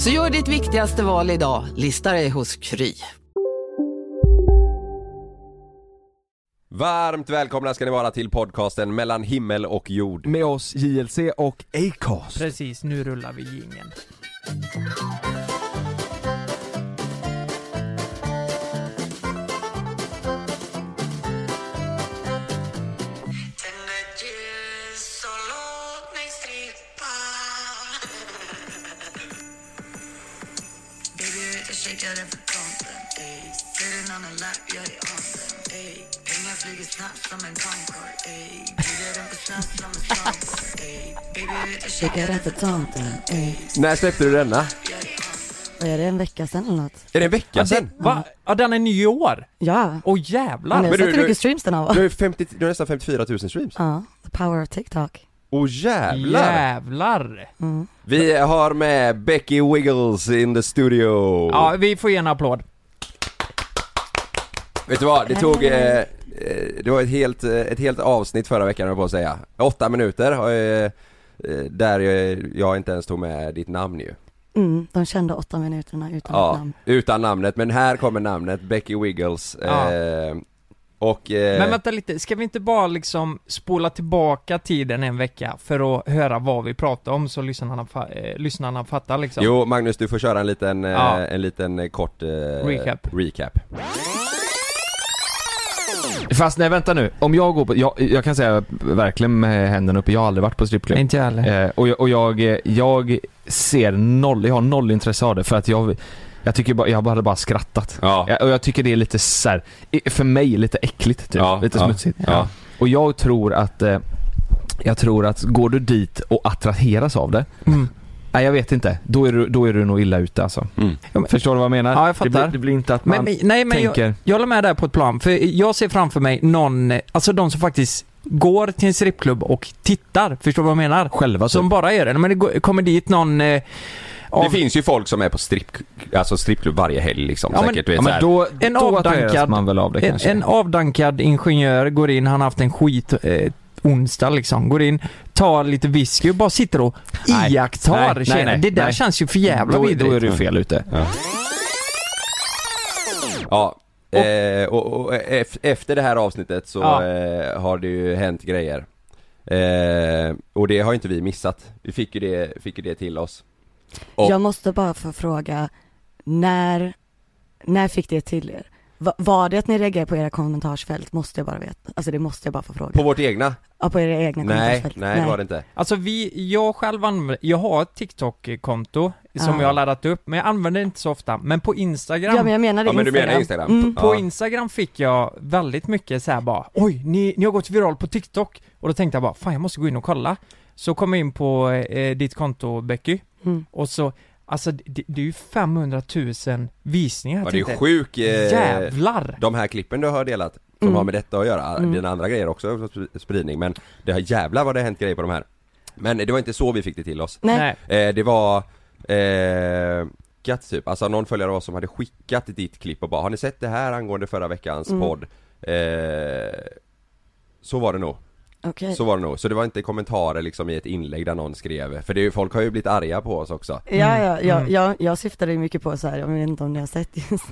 Så gör ditt viktigaste val idag, lista dig hos Kry. Varmt välkomna ska ni vara till podcasten mellan himmel och jord. Med oss JLC och Acast. Precis, nu rullar vi jingeln. Skicka den för tomten, ey. När släppte du denna? Är det, en vecka sedan eller något? Är det en vecka sedan? Va? Ja, den är ny i år? Ja. Åh jävlar! Men jag har Men du- sett hur du- mycket streams den har Du har, 50, du har nästan 54 000 streams. Ja, the power of TikTok. Åh jävlar! Jävlar! Mm. Vi har med Becky Wiggles in the studio. Ja, vi får ge en applåd. Vet du vad, det tog, eh, eh, det var ett helt, eh, ett helt avsnitt förra veckan jag på att säga. Åtta minuter, eh, eh, där jag, jag inte ens tog med ditt namn ju. Mm, de kände åtta minuterna utan Ja, namn. utan namnet, men här kommer namnet, Becky Wiggles. Ja. Eh, och... Eh, Men vänta lite, ska vi inte bara liksom spola tillbaka tiden en vecka för att höra vad vi pratar om så lyssnarna, fa- eh, lyssnarna fattar liksom? Jo, Magnus du får köra en liten, eh, Ja. en liten kort eh, Recap. recap. Fast nej vänta nu, om jag går på, jag, jag kan säga verkligen med händerna uppe, jag har aldrig varit på strippklubb. Inte jag heller. Eh, och jag, och jag, jag ser noll, jag har noll intresse av det för att jag jag tycker bara, jag hade bara skrattat. Ja. Jag, och jag tycker det är lite så här, för mig lite äckligt typ. Ja, lite ja, smutsigt. ja. Och jag tror att, eh, jag tror att går du dit och attraheras av det, Mm. Nej jag vet inte, då är du, då är du nog illa ute alltså. Mm. Förstår du vad jag menar? Ja, jag fattar. Det blir, det blir inte att man Men, men, nej men tänker, jag, jag håller med där på ett plan, för jag ser framför mig någon, alltså de som faktiskt går till en strippklubb och tittar, förstår du vad jag menar? själva typ. Som bara gör det, men det går- kommer dit någon eh, av, Det finns ju folk som är på stripp, alltså strippklubb varje helg liksom, Ja, men- säkert Ja, men då, En då avdankad- man väl av det en, kanske. en avdankad ingenjör går in, han har haft en skit eh, onsdag liksom, går in, tar lite whisky och bara sitter och Nej. iakttar Nej, nej, nej, Det där nej. känns ju för jävla då, vidrigt. då är du fel ute. Ja, eh, och, och ef- efter det här avsnittet så Ja. eh, har det ju hänt grejer. Eh, och det har ju inte vi missat. Vi fick ju det, fick ju det till oss. Och- Jag måste bara få fråga, när, när fick det till er? Va, var det att ni reagerade på era kommentarsfält? Måste jag bara veta. Alltså det måste jag bara få fråga. På vårt egna? ja, på era egna Nej, kommentarsfält? nej det var det inte. Alltså vi, jag själv använder, jag har ett TikTok-konto som Ja. jag har laddat upp, men jag använder det inte så ofta. Men på Instagram, Ja men jag menade Ja men du Instagram. menar Instagram? Mm. på Ja. Instagram fick jag väldigt mycket så här bara Oj, ni, ni har gått viral på TikTok! Och då tänkte jag bara, fan jag måste gå in och kolla. Så kom jag in på eh, ditt konto Becky, Mm. och så, alltså det, det är ju 500 000 visningar. Ja det är tänkte, sjuk, eh, Jävlar! de här klippen du har delat som Mm. har med detta att göra, Mm. dina andra grejer också sp- spridning men det har jävlar vad det har hänt grejer på de här. Men det var inte så vi fick det till oss. Nej. Eh, det var eh, typ, alltså någon följare av oss som hade skickat ditt klipp och bara Har ni sett det här angående förra veckans Mm. podd? Eh, så var det nog Okej. Så var det nog, så det var inte kommentarer liksom i ett inlägg där någon skrev, för det är ju, folk har ju blivit arga på oss också Ja, ja, ja, Mm. jag, jag syftade ju mycket på så här, jag vet inte om ni har sett just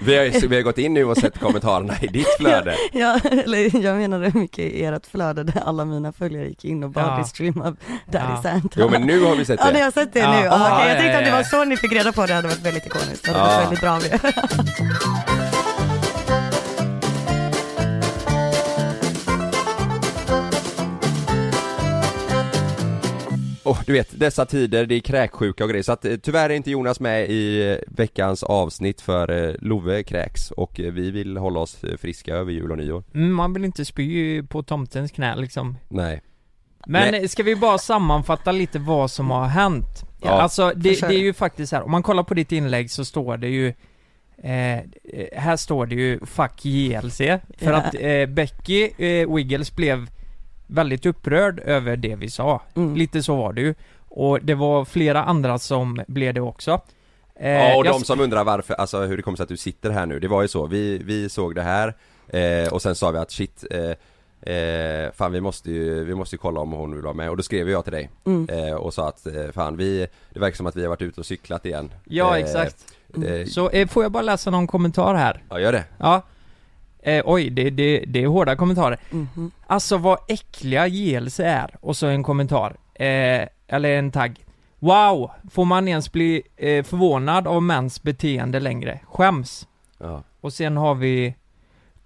Vi har, ju- vi har gått in nu och sett kommentarerna i ditt flöde Ja, eller jag menade mycket i ert flöde där alla mina följare gick in och bad Ja. dig streama Daddy Ja. Santa Jo men nu har vi sett Ja, ni det har sett det Ja. nu? Ja, Ja, okej, jag ja, tänkte ja, att det var ja. så ni fick reda på det, hade varit väldigt ikoniskt, det hade Ja. varit väldigt bra av er. Och du vet, dessa tider, det är kräksjuka och grejer. Så att eh, tyvärr är inte Jonas med i eh, veckans avsnitt för eh, Love kräks. Och vi vill hålla oss friska över jul och nyår. Mm, man vill inte spy på tomtens knä liksom. Nej. Men Nej. ska vi bara sammanfatta lite vad som har hänt? Ja, alltså det, det är ju faktiskt här, om man kollar på ditt inlägg så står det ju eh, Här står det ju 'Fuck JLC' För Ja. att eh, Becky eh, Wiggles blev väldigt upprörd över det vi sa. Mm. Lite så var det ju. Och det var flera andra som blev det också. Eh, Ja och jag de som undrar varför, alltså hur det kommer sig att du sitter här nu, det var ju så, vi, vi såg det här eh, och sen sa vi att shit eh, eh, Fan vi måste ju, vi måste ju kolla om hon vill vara med. Och då skrev jag till dig Mm. eh, och sa att eh, fan vi, det verkar som att vi har varit ute och cyklat igen. Ja Eh, exakt. eh, Så eh, får jag bara läsa någon kommentar här? Ja gör det. Ja eh, Oj, det, det, det är hårda kommentarer Mhm. Alltså vad äckliga JLC är, och så en kommentar, eh, eller en tagg Wow! Får man ens bli eh, förvånad av mäns beteende längre? Skäms! Ja, Och sen har vi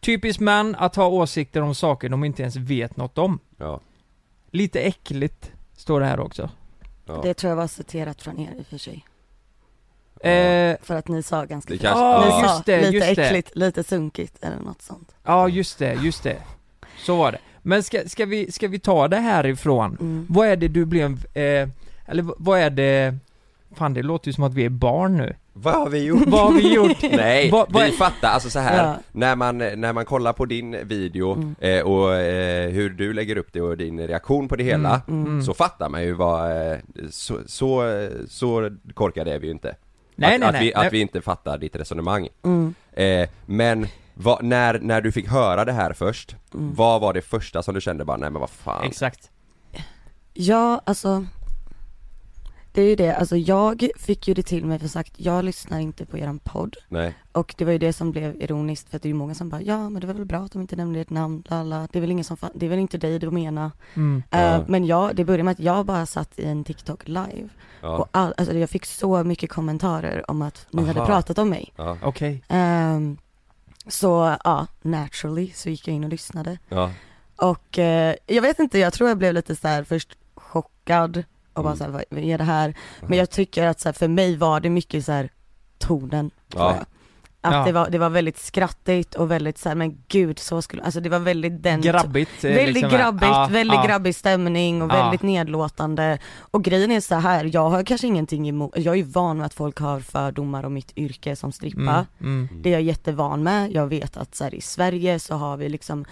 Typiskt män att ha åsikter om saker de inte ens vet något om ja, Lite äckligt, står det här också ja. Det tror jag var citerat från er i och för sig. Eh, För att ni sa ganska Det fint. kanske- Ni sa just det, lite det. äckligt, lite sunkigt eller något sånt. ja just det, just det Så var det Men ska, ska, vi, ska vi ta det härifrån? Mm. Vad är det du blev, eh, eller v- vad är det Fan det låter ju som att vi är barn nu Vad har vi gjort? Vad har vi gjort? Nej, Vad- vad vi fattar, alltså så här Ja. när, man, när man kollar på din video Mm. eh, och eh, hur du lägger upp det och din reaktion på det hela Mm, mm. Så fattar man ju vad, eh, så, så, så korkade är vi ju inte Nej, att, nej, att, nej, vi, nej. att vi inte fattar ditt resonemang Mm. eh, Men vad, när, när du fick höra det här först, Mm. vad var det första som du kände bara, nej men vad fan Exakt Ja, alltså Det är ju det, alltså jag fick ju det till mig för sagt, jag lyssnar inte på eran podd. Nej, Och det var ju det som blev ironiskt för att det är ju många som bara Ja men det var väl bra att de inte nämnde ert namn, lala. Det är väl ingen som, det är väl inte dig du menar. Mm. Eh, Ja. Men jag, det började med att jag bara satt i en TikTok live. Ja, Och all, alltså jag fick så mycket kommentarer om att ni hade Aha. pratat om mig. Ja, Okej. Ehm, Så ja, naturally så gick jag in och lyssnade. Ja, Och eh, jag vet inte, jag tror jag blev lite så här först chockad och bara Mm. så här, vad, är det här? Men jag tycker att så här, för mig var det mycket så här tonen, tror Ja. jag. Att Ja. det, var, det var väldigt skrattigt och väldigt så här, men gud så skulle, alltså det var väldigt den Grabbigt eh, Väldigt liksom. grabbigt, Ja, väldigt ja. grabbig stämning och Ja. väldigt nedlåtande Och grejen är så här, jag har kanske ingenting emot, jag är ju van med att folk har fördomar om mitt yrke som strippa mm, mm. det är jag jättevan med, jag vet att så här, i Sverige så har vi liksom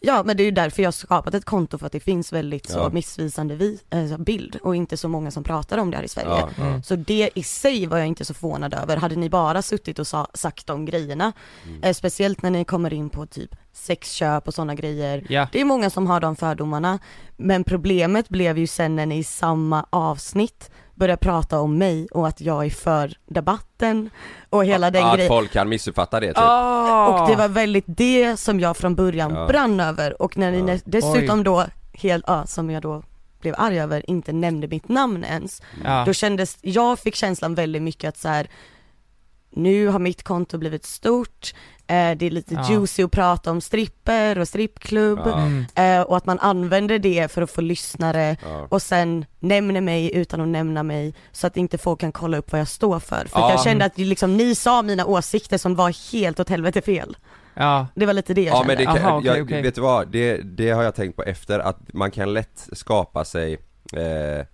Ja men det är ju därför jag har skapat ett konto för att det finns väldigt så Ja. missvisande vi, eh, bild och inte så många som pratar om det här i Sverige. ja, Mm. Så det i sig var jag inte så förvånad över. Hade ni bara suttit och sa, sagt de grejerna, Mm. eh, speciellt när ni kommer in på typ sexköp och sådana grejer. Ja, Det är många som har de fördomarna, men problemet blev ju sen när ni i samma avsnitt börjar prata om mig och att jag är för debatten och hela den att grejen. folk kan missuppfatta det typ Ah! Och det var väldigt det som jag från början Ja. brann över och när ni Ja. dessutom då, helt, ja, som jag då blev arg över, inte nämnde mitt namn ens. ja. Då kändes, jag fick känslan väldigt mycket att så här. Nu har mitt konto blivit stort, eh, det är lite Ja. juicy att prata om stripper och strippklubb Ja. Mm. eh, och att man använder det för att få lyssnare ja. och sen nämner mig utan att nämna mig så att inte folk kan kolla upp vad jag står för. För Ja. att jag kände att liksom, ni sa mina åsikter som var helt åt helvete fel. ja. Det var lite det jag Ja kände. men det kan, Aha, okej, jag, okej. vet du vad? Det, det har jag tänkt på efter att man kan lätt skapa sig eh,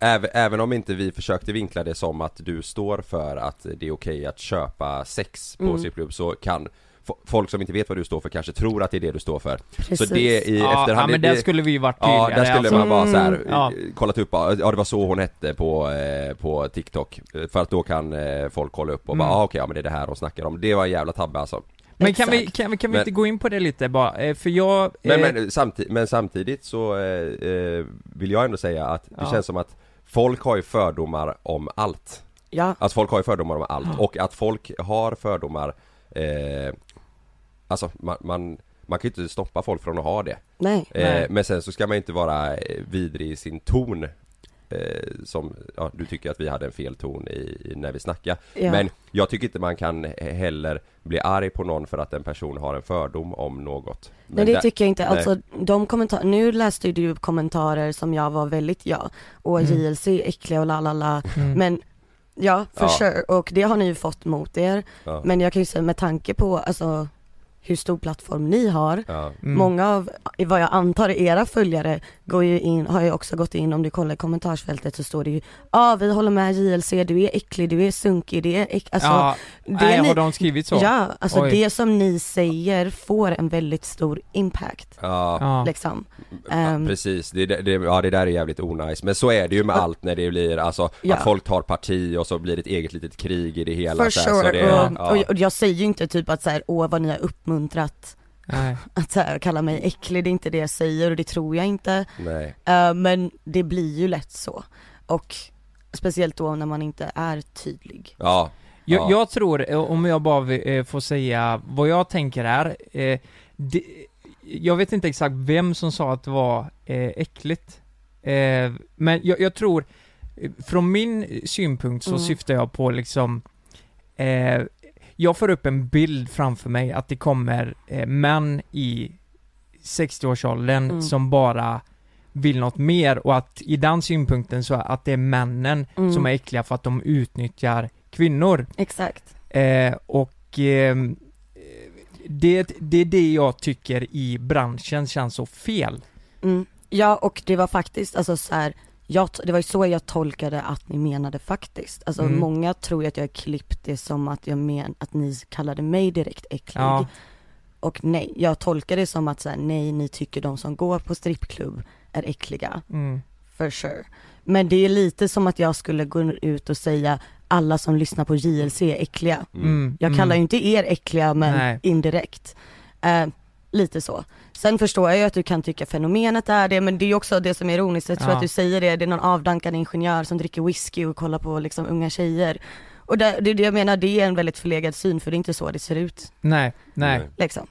även, även om inte vi försökte vinkla det som att du står för att det är okej att köpa sex på Mm. strippklubb så kan folk som inte vet vad du står för kanske tror att det är det du står för. Precis. Så det i ja, efterhand, ja men det, där skulle vi ju varit Ja, tydligare där skulle alltså. man bara så här, Mm, ja. kollat upp, ja det var så hon hette på, eh, på TikTok För att då kan eh, folk kolla upp och bara, Mm. ah, okej ja men det är det här hon snackar om Det var en jävla tabbe alltså Men kan vi, Exakt. kan, vi- kan vi Men- inte gå in på det lite bara? Eh, För jag... Men, eh, men, samtidigt, men samtidigt så vill jag ändå säga att det Ja. känns som att folk har ju fördomar om allt. Ja, Alltså folk har ju fördomar om allt och att folk har fördomar eh, Alltså man, man, man kan ju inte stoppa folk från att ha det. nej. Eh, Nej. men sen så ska man inte vara eh, vidrig i sin ton eh, Som, ja du tycker att vi hade en fel ton i, i när vi snackar Ja. Men jag tycker inte man kan heller bli arg på någon för att en person har en fördom om något Men Nej det där- tycker jag inte, nej. alltså de kommentarer, nu läste du kommentarer som jag var väldigt ja, och Mm. JLC är äckliga och la la la, mm. men ja för Ja. sure, och det har ni ju fått mot er, ja, men jag kan ju säga med tanke på alltså hur stor plattform ni har, ja, Mm. många av, i vad jag antar era följare går ju in, har ju också gått in, om du kollar i kommentarsfältet så står det ju Ja ah, vi håller med JLC, du är äcklig, du är sunkig, det är äck, alltså ja, det nej, ni, har de skrivit så? Ja, alltså Oj. det som ni säger får en väldigt stor impact ja, liksom. ja Ehm. precis, det, det, ja det där är jävligt onajs Men så är det ju med Ja. allt när det blir alltså Ja. att folk tar parti och så blir det ett eget litet krig i det hela For så här, så sure, det, och, ja. och, och jag säger ju inte typ att så här, åh vad ni har uppmuntrat Nej. att så här, kalla mig äcklig, det är inte det jag säger och det tror jag inte. Nej, Eh, men det blir ju lätt så. Och speciellt då när man inte är tydlig. ja, Jag, Ja. jag tror, eh, om jag bara eh, får säga vad jag tänker är, eh, det, jag vet inte exakt vem som sa att det var eh, äckligt. Eh, men jag, jag tror, från min synpunkt så Mm. syftar jag på liksom, eh, jag får upp en bild framför mig att det kommer eh, män i 60-årsåldern Mm. som bara vill något mer och att i den synpunkten så att det är männen Mm. som är äckliga för att de utnyttjar kvinnor. Exakt. Eh, och ehm, det, det är det jag tycker i branschen känns så fel. Mm. Ja och det var faktiskt, alltså så här, jag, det var ju så jag tolkade att ni menade faktiskt. Alltså Mm. många tror ju att jag har klippt det som att jag men, att ni kallade mig direkt äcklig. Ja. Och nej, jag tolkar det som att så här, nej ni tycker de som går på strippklubb är äckliga. Mm. For sure. Men det är lite som att jag skulle gå ut och säga alla som lyssnar på JLC är äckliga. Mm. Jag kallar ju inte er äckliga men Nej. indirekt. Eh, lite så. Sen förstår jag ju att du kan tycka fenomenet är det men det är ju också det som är ironiskt, jag tror Ja. att du säger det, det är någon avdankad ingenjör som dricker whisky och kollar på liksom unga tjejer. Och det, det, det jag menar det är en väldigt förlegad syn för det är inte så det ser ut Nej, nej, liksom.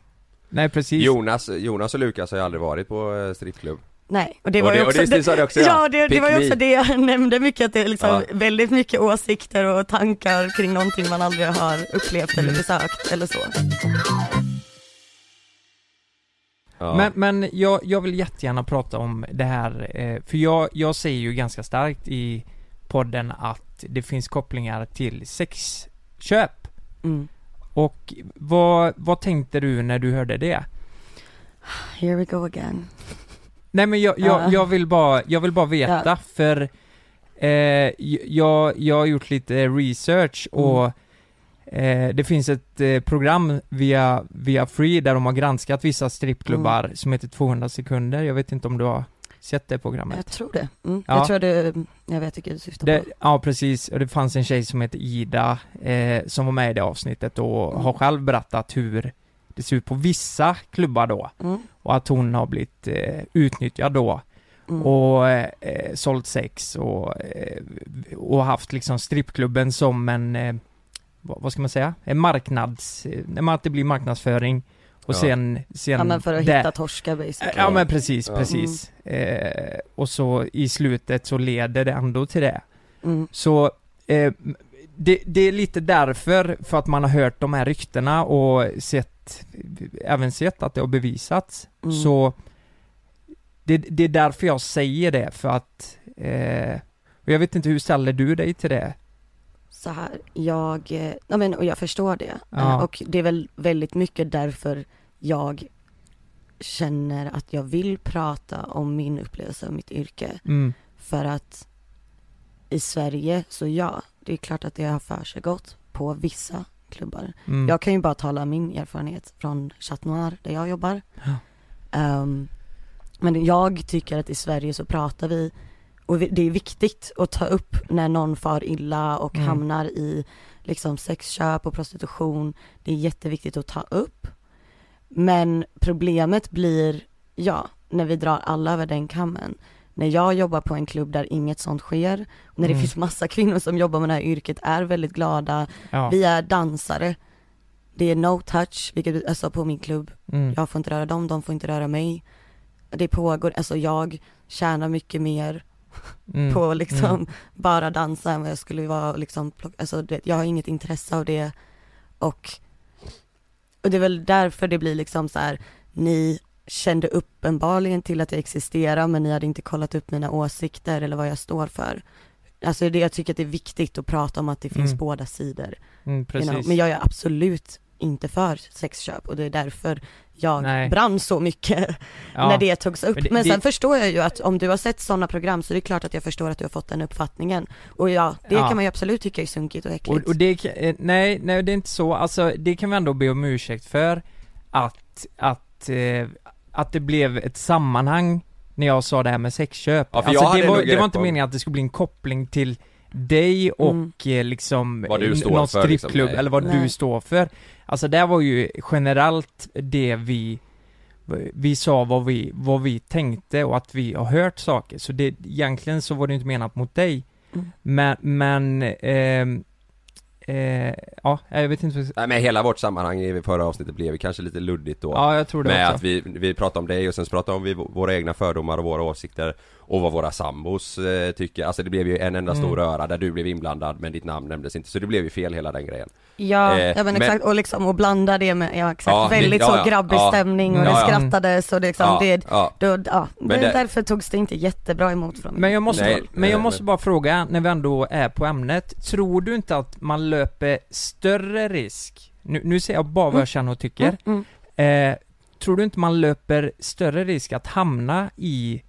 nej precis. Jonas, Jonas och Lukas har ju aldrig varit på eh, strippklubb Nej, och det Och var det- ju också, det- det du också, ja. ja det, det var ju också det jag nämnde mycket att det är liksom Ja. väldigt mycket åsikter och tankar kring någonting man aldrig har upplevt eller besökt eller så. Ja. Men, men jag, jag vill jättegärna prata om det här, eh, för jag, jag säger ju ganska starkt i podden att det finns kopplingar till sexköp. Mm. Och vad, vad tänkte du när du hörde det? Here we go again. Nej men jag, jag, Ja. jag vill bara, jag vill bara veta Ja. för eh, jag, jag har gjort lite research Mm. Eh, det finns ett eh, program via, via Free där de har granskat vissa strippklubbar Mm. som heter 200 sekunder, jag vet inte om du har sett det Jag programmet? tror det. Mm. Ja. Jag tror det, jag vet vilket du syftar Det, på. ja precis, och det fanns en tjej som heter Ida eh, som var med i det avsnittet och Mm. har själv berättat hur det ser ut på vissa klubbar då Mm. och att hon har blivit eh, utnyttjad då Mm. och eh, eh, sålt sex och, eh, och haft liksom strippklubben som en, eh, vad, vad ska man säga, en marknads, att det blir marknadsföring och Ja. sen, sen ja men för att där- hitta torskar basically. Ja men precis, Ja. precis. Eh, och så i slutet så leder det ändå till det. Mm. Så eh, det, det är lite därför, för att man har hört de här ryktena och sett, även sett att det har bevisats. Mm. Så det, det är därför jag säger det, för att eh, och jag vet inte, hur ställer du dig till det? Så här, jag, eh, ja men och jag förstår det. Ja. Eh, Och det är väl väldigt mycket därför jag känner att jag vill prata om min upplevelse av mitt yrke. Mm, För att i Sverige, så ja, det är klart att det har för sig gått på vissa klubbar. mm, Jag kan ju bara tala min erfarenhet från Chat Noir där jag jobbar. Ja. Ehm, men jag tycker att i Sverige så pratar vi, och det är viktigt att ta upp när någon far illa och Mm. hamnar i liksom sexköp och prostitution, det är jätteviktigt att ta upp. Men problemet blir, ja, när vi drar alla över den kammen. När jag jobbar på en klubb där inget sånt sker, när det Mm. finns massa kvinnor som jobbar med det här yrket, är väldigt glada, Ja. vi är dansare. Det är no touch, vilket, alltså på min klubb. Mm. Jag får inte röra dem, de får inte röra mig. Det pågår, alltså jag tjänar mycket mer Mm. på liksom Mm. bara dansa än vad jag skulle vara liksom, alltså det, jag har inget intresse av det och, och det är väl därför det blir liksom så här, ni kände uppenbarligen till att jag existerar men ni hade inte kollat upp mina åsikter eller vad jag står för. Alltså det, jag tycker att det är viktigt att prata om att det finns Mm. båda sidor. Mm, You know, Men jag är absolut inte för sexköp och det är därför jag Nej. brann så mycket Ja. när det togs upp. Men Men, det- sen det- förstår jag ju att om du har sett sådana program så är det klart att jag förstår att du har fått den uppfattningen. Och ja, det Ja. kan man ju absolut tycka är sunkigt och äckligt. Och, och det, eh, nej, nej det är inte så, alltså det kan vi ändå be om ursäkt för att, att, eh, att det blev ett sammanhang när jag sa det här med sexköp. Ja, alltså det, var, det var inte meningen att det skulle bli en koppling till dig och Mm. eh, liksom Vad du eh, står någon liksom, strippklubb nej. eller vad du Nej. står för. Alltså det var ju generellt det vi vi sa vad vi, vad vi tänkte och att vi har hört saker, så det, egentligen så var det inte menat mot dig. Mm. Men, men, ehm, eh, ja, jag vet inte Nej men hela vårt sammanhang i förra avsnittet blev kanske lite luddigt då Ja, jag tror det Med också. att vi, vi pratade om dig och sen pratade vi om vi, våra egna fördomar och våra åsikter Och vad våra sambos eh, tycker, alltså det blev ju en enda Mm. stor röra där du blev inblandad men ditt namn nämndes inte Så det blev ju fel hela den grejen Ja, Eh, ja men men- exakt, och liksom och blanda det med, ja exakt, Ja, det- väldigt ja, så grabbig ja. stämning och Ja, det skrattades och det liksom, ja, det, ja. då, ja, Men det, det- därför togs det inte jättebra emot från mig. Men jag måste, Nej, men jag måste men- bara fråga, när vi ändå är på ämnet, tror du inte att man löper större risk, nu, nu säger jag bara vad Mm. jag känner och tycker, Mm, mm. eh, tror du inte man löper större risk att hamna i,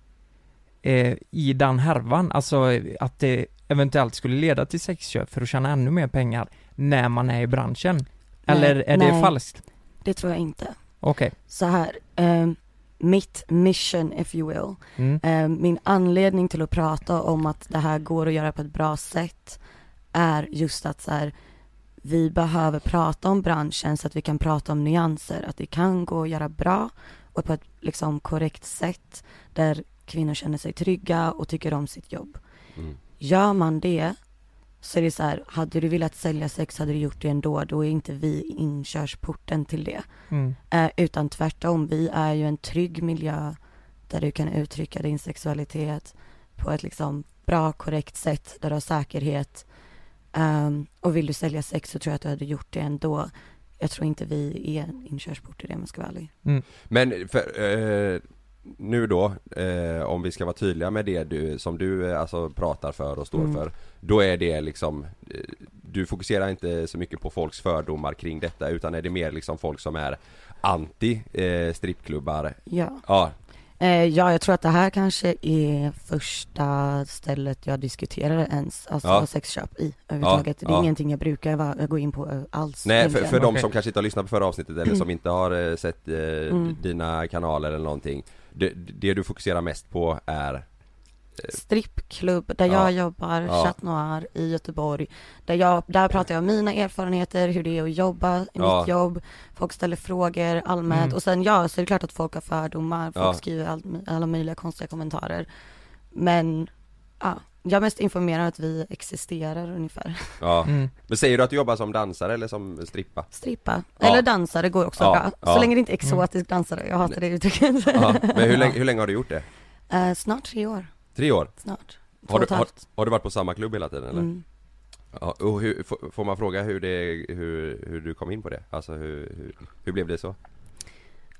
eh, i den härvan, alltså att det eventuellt skulle leda till sexköp för att tjäna ännu mer pengar när man är i branschen? Eller Nej, är det nej. falskt? Det tror jag inte. Okej. Så här, eh, mitt mission if you will, Mm. Eh, Min anledning till att prata om att det här går att göra på ett bra sätt är just att så här, vi behöver prata om branschen så att vi kan prata om nyanser, att det kan gå att göra bra och på ett liksom korrekt sätt där kvinnor känner sig trygga och tycker om sitt jobb. Mm. Gör man det så är det så här, hade du velat sälja sex hade du gjort det ändå, då är inte vi inkörsporten till det. Mm. Eh, utan tvärtom, vi är ju en trygg miljö där du kan uttrycka din sexualitet på ett liksom bra, korrekt sätt, där du har säkerhet. Ehm, och vill du sälja sex så tror jag att du hade gjort det ändå. Jag tror inte vi är en inkörsport i det om jag ska vara ärlig. Men för, eh, nu då, eh, om vi ska vara tydliga med det du, som du eh, alltså pratar för och står Mm. för Då är det liksom eh, Du fokuserar inte så mycket på folks fördomar kring detta utan är det mer liksom folk som är anti eh, strippklubbar? Ja. Ja, Eh, ja, jag tror att det här kanske är första stället jag diskuterar ens, alltså Ja. sexköp i överhuvudtaget. det är ja. ingenting jag brukar gå in på eh, alls. Nej för, för de som kanske inte har lyssnat på förra avsnittet eller som inte har sett eh, Mm. dina kanaler eller någonting det, det du fokuserar mest på är strippklubb där Ja. jag jobbar, Ja. Chat Noir i Göteborg. Där, jag, där pratar jag om mina erfarenheter, hur det är att jobba i Ja. mitt jobb. Folk ställer frågor allmänt Mm. och sen ja, så är det klart att folk har fördomar, folk Ja. skriver all, alla möjliga konstiga kommentarer. Men ja, jag mest informerad att vi existerar ungefär. Ja, Mm. men säger du att du jobbar som dansare eller som strippa? Strippa, Ja. eller dansare går också Ja, bra. ja. Så länge det inte är exotisk dansare, jag hatar det uttrycket. Ja, men hur länge, hur länge har du gjort det? Eh, snart tre år, Tre år? snart. Två Har du, har, har du varit på samma klubb hela tiden eller? Mm. Ja, och hur, får- får man fråga hur det, hur, hur du kom in på det? Alltså hur, hur, hur blev det så?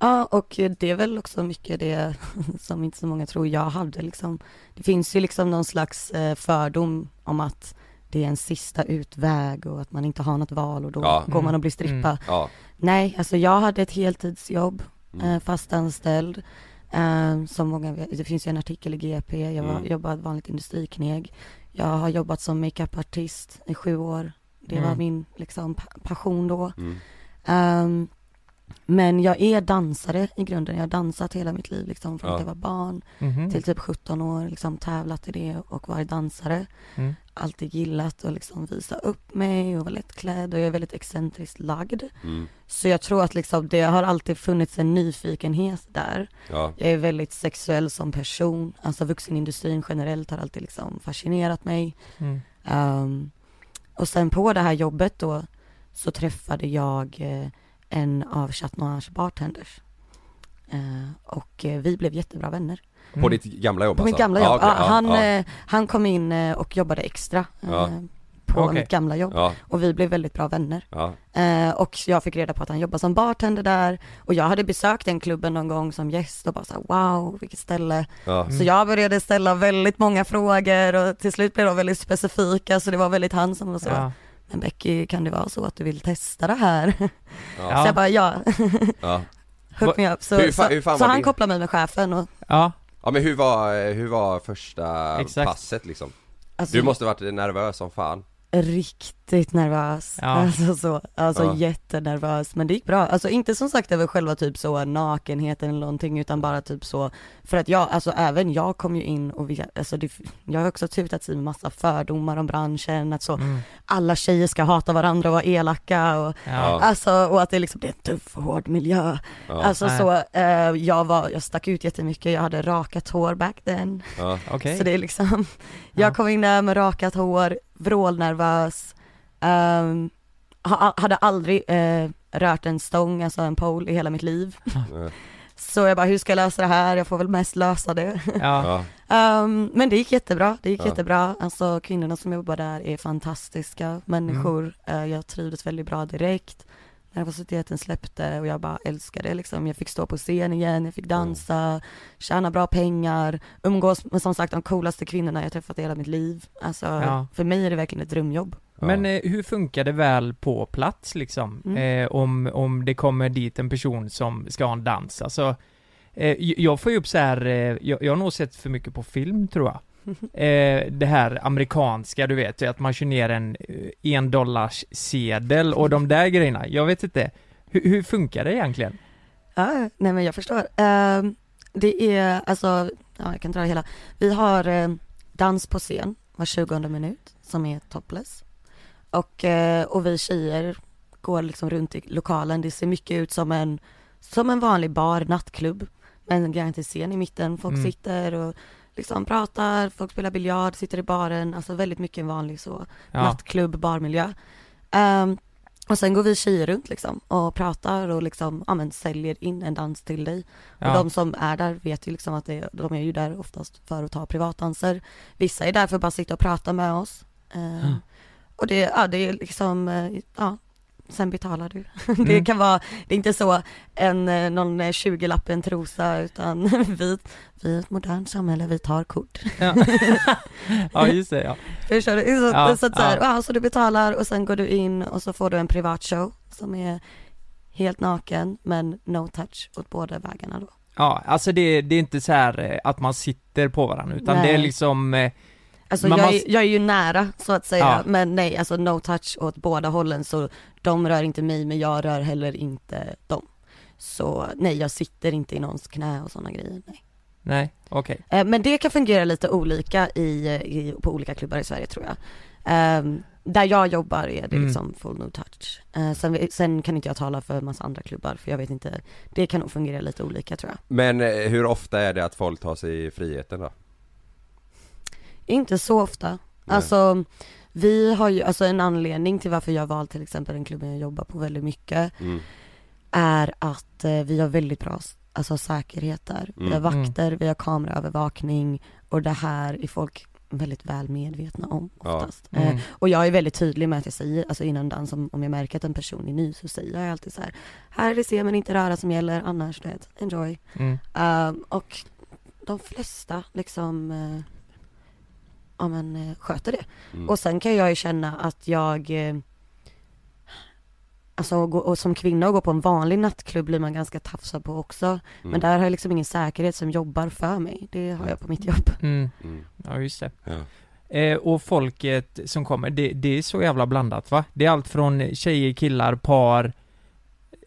Ja, och det är väl också mycket det som inte så många tror jag hade liksom. Det finns ju liksom någon slags eh, fördom om att det är en sista utväg och att man inte har något val och då Ja. går man Mm. och blir strippa. Mm. Ja, Nej, alltså jag hade ett heltidsjobb, mm. eh, fast anställd. Eh, som många vet, det finns ju en artikel i GP, jag var, Mm. jobbade vanligt industrikneg. Jag har jobbat som makeupartist i sju år. Det var Mm. min liksom pa- passion då. Mm. Men jag är dansare i grunden, jag har dansat hela mitt liv liksom från Ja. att jag var barn Mhm. till typ 17 år, liksom tävlat i det och varit dansare. Mm. Alltid gillat att liksom visa upp mig och vara lättklädd och jag är väldigt excentriskt lagd. Mm. Så jag tror att liksom det har alltid funnits en nyfikenhet där. Ja. Jag är väldigt sexuell som person, alltså vuxenindustrin generellt har alltid liksom fascinerat mig. Mm. Ehm, och sen på det här jobbet då så träffade jag eh, en av Chat Noirs bartenders. Eh, och eh, vi blev jättebra vänner. På ditt gamla jobb På mitt alltså? gamla jobb. Ja, okej, ja, han, ja. eh, han kom in och jobbade extra eh, på Okej. mitt gamla jobb. Ja, Och vi blev väldigt bra vänner. ja, Eh, och jag fick reda på att han jobbar som bartender där. Och jag hade besökt den klubben någon gång som gäst och bara så här, wow, vilket ställe. ja. Mm. Så jag började ställa väldigt många frågor och till slut blev de väldigt specifika så det var väldigt han som var så. Men Becky kan det vara så att du vill testa det här? ja. Så jag bara ja, ja. hook me up. Så, Hur fa- så, hur fan så var han kopplade mig med chefen och Ja, Ja men hur var, hur var första Exakt. passet liksom? alltså, Du måste varit nervös som fan riktigt nervös. Ja. Alltså så, alltså Ja. jättenervös. Men det gick bra. Alltså inte som sagt över själva typ så nakenheten eller någonting utan bara typ så, för att jag, alltså även jag kom ju in och vi, alltså det, jag har också tutats i massa fördomar om branschen, att så mm. alla tjejer ska hata varandra och vara elaka och ja. Alltså, och att det liksom, det är en tuff och hård miljö. Alltså Nej. så, eh, jag var, jag stack ut jättemycket, jag hade rakat hår back then. okej. Så det är liksom, Ja. jag kom in där med rakat hår, vrålnervös, ehm, ha, hade aldrig eh, rört en stång, alltså en pole i hela mitt liv. Så jag bara, hur ska jag lösa det här? Jag får väl mest lösa det. Ja. Ehm, men det gick jättebra, det gick Ja. jättebra. Alltså kvinnorna som jobbar där är fantastiska människor. Eh, jag trivdes väldigt bra direkt. Nervositeten släppte och jag bara älskade det liksom. Jag fick stå på scen igen, jag fick dansa, tjäna bra pengar, umgås med som sagt de coolaste kvinnorna jag träffat i hela mitt liv. Alltså Ja. för mig är det verkligen ett drömjobb. Men eh, hur funkar det väl på plats liksom? Mm. Eh, om, om det kommer dit en person som ska ha en dans, alltså eh, Jag får ju upp så här, eh, jag, jag har nog sett för mycket på film tror jag eh, Det här amerikanska, du vet, att man kör ner en eh, en dollars sedel och de där grejerna, jag vet inte Hur, hur funkar det egentligen? Ja, nej men jag förstår. Ehm, det är, alltså, ja jag kan dra det hela. Vi har dans på scen var 20 minut som är topless. Och, eh, och vi tjejer går liksom runt i lokalen. Det ser mycket ut som en, som en vanlig bar, nattklubb. Med en scen i mitten. Folk Mm. sitter och liksom pratar, folk spelar biljard, sitter i baren. Alltså väldigt mycket en vanlig så Ja, nattklubb, barmiljö. Ehm, och sen går vi tjejer runt liksom och pratar och liksom, ja men säljer in en dans till dig. Och ja, de som är där vet ju liksom att det, de är ju där oftast för att ta privatdanser. Vissa är där för att bara sitta och prata med oss. Ehm, Ja. Och det, ja det är liksom, eh, ja, sen betalar du. det Mm. kan vara, det är inte så en, eh, någon 20-lapp en trosa utan vi, vi är ett modernt samhälle, vi tar kort. ja. ja just det, ja Förstår du? Så, Ja, så, att så, här, ja. ja, så du betalar och sen går du in och så får du en privat show som är helt naken men no touch åt båda vägarna då. Ja, alltså det, det är inte så här eh, att man sitter på varandra utan det är Nej. liksom eh, Alltså jag, måste- är, jag är ju nära så att säga Ja. men nej alltså no touch åt båda hållen så de rör inte mig men jag rör heller inte dem. Så nej jag sitter inte i någons knä och sådana grejer. Nej. Nej, okej Eh, Men det kan fungera lite olika i, i, på olika klubbar i Sverige tror jag. Ehm, där jag jobbar är det Mm. liksom full no touch. Eh, sen, sen kan inte jag tala för massa andra klubbar för jag vet inte, det kan nog fungera lite olika tror jag. Men eh, hur ofta är det att folk tar sig i friheten då? Inte så ofta. Nej. Alltså vi har ju, alltså en anledning till varför jag valt till exempel den klubben jag jobbar på väldigt mycket Mm. är att eh, vi har väldigt bra alltså, säkerhet där. Vi har Mm. vakter, vi har kameraövervakning och det här är folk väldigt väl medvetna om Ja. oftast. Mm. Eh, och jag är väldigt tydlig med att jag säger, alltså innan dans om, om jag märker att en person är ny så säger jag alltid så här, här är det se men inte röra som gäller, annars du vet, enjoy. mm. Ehm, och de flesta liksom eh, ja men eh, sköter det. Mm. Och sen kan jag ju känna att jag eh, Alltså och, gå, och som kvinna och gå på en vanlig nattklubb blir man ganska tafsad på också. Mm. Men där har jag liksom ingen säkerhet som jobbar för mig. Det har jag på mitt jobb. Mm. Mm. Ja just det Ja. Eh, och folket som kommer, det, det är så jävla blandat va? Det är allt från tjejer, killar, par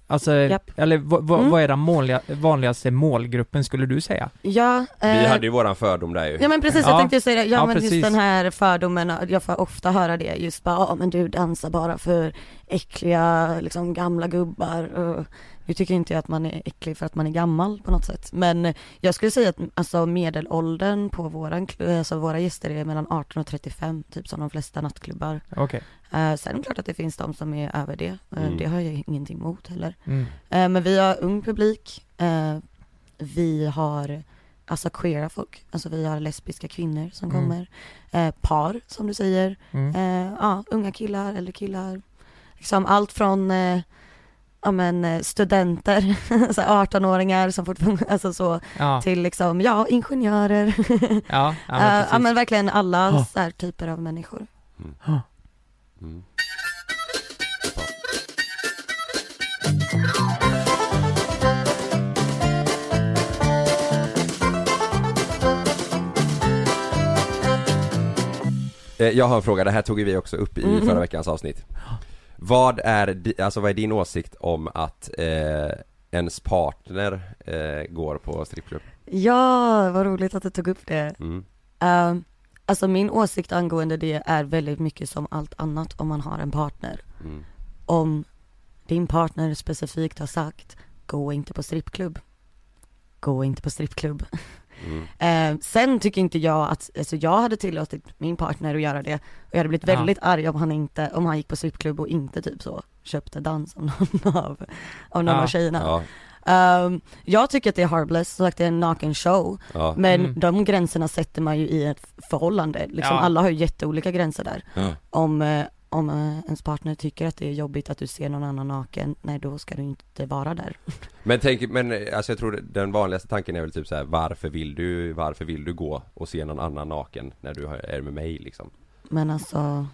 Alltså, Japp. eller Mm. vad är den måliga, vanligaste målgruppen skulle du säga? Ja, Vi eh, hade ju våran fördom där ju Ja men precis, Ja. jag tänkte säga det. Ja, Ja, men precis. just den här fördomen, jag får ofta höra det just bara, ja men du dansar bara för äckliga, liksom gamla gubbar och nu tycker inte jag att man är äcklig för att man är gammal på något sätt. Men jag skulle säga att alltså medelåldern på våran, alltså våra gäster är mellan 18 och 35, typ som de flesta nattklubbar. Okej. Eh, sen är det klart att det finns de som är över det, Mm. det har jag ingenting emot heller. Mm. Eh, Men vi har ung publik. Vi har alltså queera folk. Alltså vi har lesbiska kvinnor som Mm. kommer. Eh, Par som du säger. Mm. Eh, Ja, unga killar, äldre killar. Liksom allt från eh, ja men eh, studenter, så här 18-åringar som fortfarande, alltså så, Ja, till liksom, ja, ingenjörer. ja, ja, men Eh, ja men verkligen alla Ja. så här typer av människor. mm. Eh, Jag har en fråga, det här tog vi också upp i Mhm. förra veckans avsnitt Vad är, alltså vad är din åsikt om att eh, ens partner eh, går på strippklubb? Ja, vad roligt att du tog upp det. Mm. Uh, alltså min åsikt angående det är väldigt mycket som allt annat om man har en partner. Mm. Om din partner specifikt har sagt, gå inte på strippklubb. Gå inte på strippklubb. Mm. Eh, sen tycker inte jag att, alltså jag hade tillåtit min partner att göra det och jag hade blivit Ja. väldigt arg om han inte, om han gick på strippklubb och inte typ så köpte dans av någon av, av någon Ja. av tjejerna. Ja, Ehm, jag tycker att det är harmless, som sagt det är en naken show. ja, Men Mm. de gränserna sätter man ju i ett förhållande, liksom Ja. alla har ju jätteolika gränser där. ja. Om, eh, om eh, ens partner tycker att det är jobbigt att du ser någon annan naken, nej då ska du inte vara där. Men tänk, men eh, alltså jag tror den vanligaste tanken är väl typ så här: varför vill du, varför vill du gå och se någon annan naken när du är med mig liksom? Men alltså,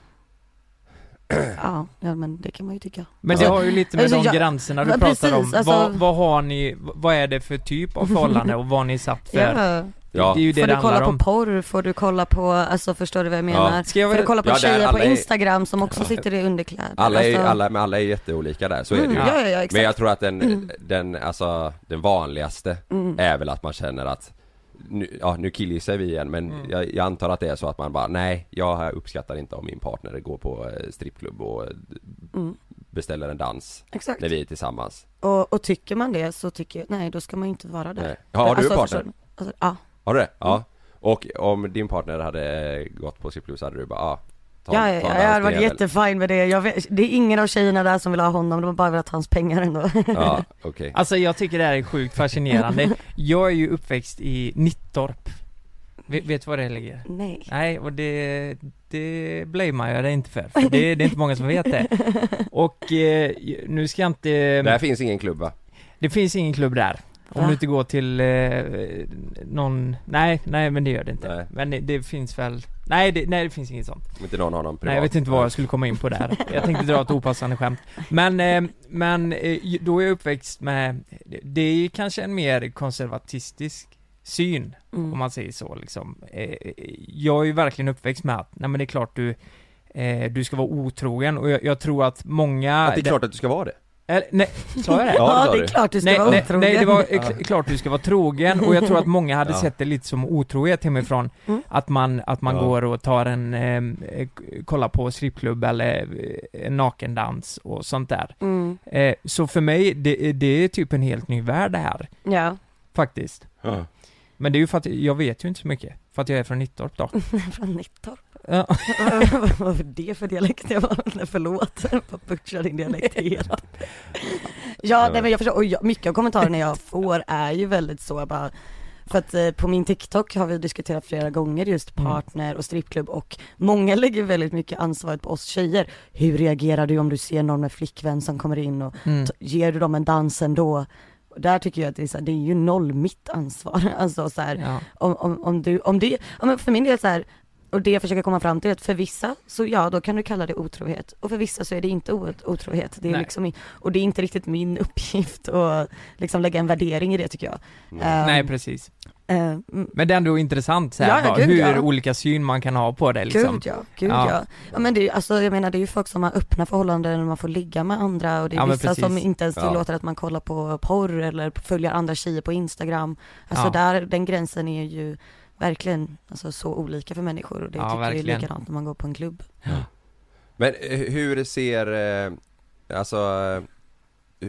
ja, ja men det kan man ju tycka. Men det har ju lite med alltså, de gränserna du Ja, pratar precis, om. alltså- vad, vad har ni, vad är det för typ av förhållande och vad har ni satt för? Ja. Ja. Det är ju det Får det du kolla på om. porr, får du kolla på, alltså förstår du vad jag menar? Ska jag Får du kolla på Ja, tjejer på alla är- Instagram som också sitter i underkläder? Alla är, alltså, alla, men alla är jätteolika där, så är det mm, ju ja, ja, ja, exakt. Men jag tror att den, Mm. den, alltså den vanligaste Mm. är väl att man känner att nu, ja nu killgissar vi igen men Mm. jag, jag antar att det är så att man bara nej, jag uppskattar inte om min partner går på eh, strippklubb och eh, Mm, beställer en dans exakt. när vi är tillsammans Och, och tycker man det så tycker jag, nej då ska man inte vara där. Nej. Ja, har du Alltså, partner? Alltså, ja. Har du det? Ja Mm. Och om din partner hade gått på så hade du bara ah, ta, Ja, ja, ta ja, jag hade varit jättefin med det. Jag vet, det är ingen av tjejerna där som vill ha honom, de har bara velat ha hans pengar ändå. Ja, okej Alltså jag tycker det här är sjukt fascinerande. Jag är ju uppväxt i Nittorp. Vet, vet du var det ligger? Nej. Nej, och det, det blamear jag dig inte för, för det, det är inte många som vet det. Och eh, nu ska jag inte... Där finns ingen klubb va? Det finns ingen klubb där. Om Va? du inte går till eh, någon, nej, nej men det gör det inte. Nej. Men det, det finns väl, nej det, nej det finns inget sånt. Om inte någon har någon privat Nej jag vet inte vad jag skulle komma in på där. Jag tänkte dra ett opassande skämt. Men, eh, men eh, då är jag uppväxt med, det är ju kanske en mer konservatistisk syn, Mm. om man säger så liksom. Eh, jag är ju verkligen uppväxt med att, nej men det är klart du, eh, du ska vara otrogen och jag, jag tror att många... Att det är klart att du ska vara det? Eller, nej, sa jag det? Ja, det Ja, sa det är du. klart du ska nej, vara nej, otrogen. nej, det var eh, kl- klart du ska vara trogen och jag tror att många hade Ja. sett det lite som otrohet hemifrån. Mm. Att man, att man Ja. går och tar en, eh, kollar på strippklubb eller eh, en nakendans och sånt där. Mm. Eh, så för mig, det, det är typ en helt ny värld det här, Ja, faktiskt. Ja. Men det är ju för att jag vet ju inte så mycket, för att jag är från Nittorp då. från Nittorp. Ja. Vad var det för dialekt? Jag var, förlåt, jag butchar din dialekt helt. Ja, nej men jag förstår, och jag, mycket av kommentarerna jag får är ju väldigt så bara för att eh, på min TikTok har vi diskuterat flera gånger just Mm. partner och strippklubb och många lägger väldigt mycket ansvaret på oss tjejer. Hur reagerar du om du ser någon med flickvän som kommer in och Mm. ger du dem en dans ändå? Där tycker jag att det är, så här, det är ju noll mitt ansvar. Alltså så här, Ja. om, om, om du, om det, ja, men för min del så här, och det jag försöker komma fram till är att för vissa, så ja då kan du kalla det otrohet. Och för vissa så är det inte otrohet. Det är Nej. liksom, och det är inte riktigt min uppgift att liksom lägga en värdering i det tycker jag. Nej. Ehm, Nej precis. Mm, Men det är ändå intressant så här, Ja, gud, hur ja. olika syn man kan ha på det liksom. Gud ja, gud Ja. ja. ja. men det är alltså jag menar det är ju folk som har öppna förhållanden och man får ligga med andra och det är vissa precis. som inte ens Ja. tillåter att man kollar på porr eller följer andra tjejer på Instagram. Alltså Ja. där, den gränsen är ju verkligen alltså, så olika för människor och det Ja, tycker jag är verkligen. likadant när man går på en klubb. Men eh, hur ser, eh, alltså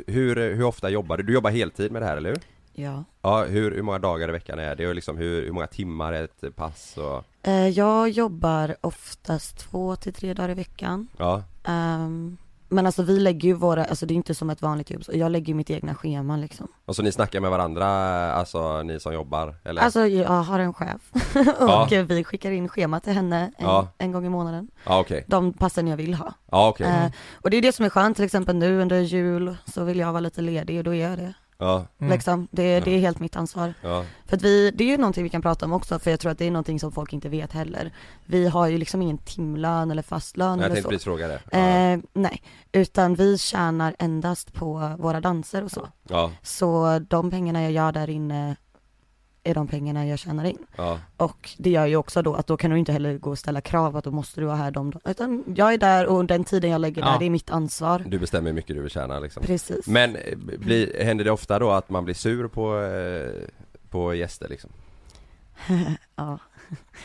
hur, hur ofta jobbar du? Du jobbar heltid med det här eller hur? Ja. Ja, hur, hur många dagar i veckan är det och liksom hur, hur många timmar är ett pass och Eh, jag jobbar oftast två till tre dagar i veckan. Ja, Ehm, men alltså vi lägger ju våra, alltså det är inte som ett vanligt jobb, så jag lägger ju mitt egna schema liksom. och så ni snackar med varandra, alltså ni som jobbar eller? Alltså jag har en chef Ja. och vi skickar in schema till henne en, Ja. en gång i månaden. Ja okej, De passen jag vill ha. ja okej, Eh, och det är det som är skönt, till exempel nu under jul så vill jag vara lite ledig och då gör jag det. Ja, Mm. Liksom, det, det är helt mitt ansvar. ja, För att vi, det är ju någonting vi kan prata om också, för jag tror att det är någonting som folk inte vet heller. Vi har ju liksom ingen timlön eller fastlön jag eller tänkte så. precis fråga det ja, Eh, nej, utan vi tjänar endast på våra danser och så. ja, Så de pengarna jag gör där inne är de pengarna jag tjänar in. ja, Och det gör ju också då att då kan du inte heller gå och ställa krav att då måste du vara här de Utan jag är där och den tiden jag lägger Ja. där, det är mitt ansvar. du bestämmer hur mycket du vill tjäna liksom Precis. Men eh, blir, händer det ofta då att man blir sur på, eh, på gäster liksom? ja.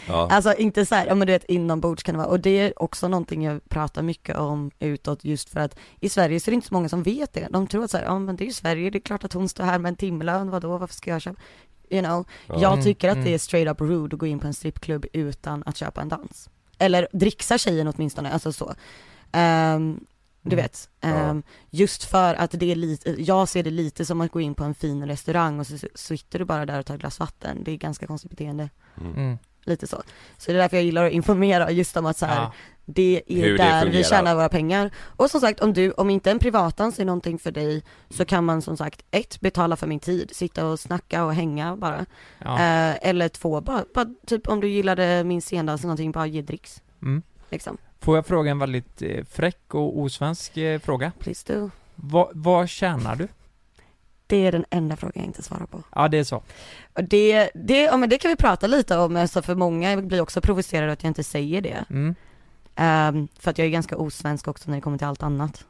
Ja, Alltså inte så här, ja men du vet inombords kan det vara, och det är också någonting jag pratar mycket om utåt just för att i Sverige så är det inte så många som vet det. De tror att så här, ja men det är ju Sverige, det är klart att hon står här med en timlön, vadå, varför ska jag köpa? You know, Ja. jag Mm, tycker att mm. det är straight up rude att gå in på en strippklubb utan att köpa en dans. Eller dricksa tjejen åtminstone, alltså så. Ehm, du Mm. vet, ehm, just för att det är lite, jag ser det lite som att gå in på en fin restaurang och så, så sitter du bara där och tar ett glas vatten. Det är ganska konstigt beteende Mm. lite så. Så det är därför jag gillar att informera just om att så här, Ja. Det är Hur det där vi fungerar. tjänar våra pengar. Och som sagt, om du, om inte en privatdans är någonting för dig, så kan man som sagt, ett, betala för min tid, sitta och snacka och hänga bara. Ja. Eh, eller två, bara, bara typ om du gillade min scendans eller någonting, bara ge dricks. Mm. Liksom, Får jag fråga en väldigt eh, fräck och osvensk eh, fråga? please do. Va, vad tjänar du? Det är den enda frågan jag inte svarar på. Ja, det är så. Och det, det, ja, men det kan vi prata lite om, alltså för många blir också provocerade att jag inte säger det. Mm. Ehm, för att jag är ganska osvensk också när det kommer till allt annat.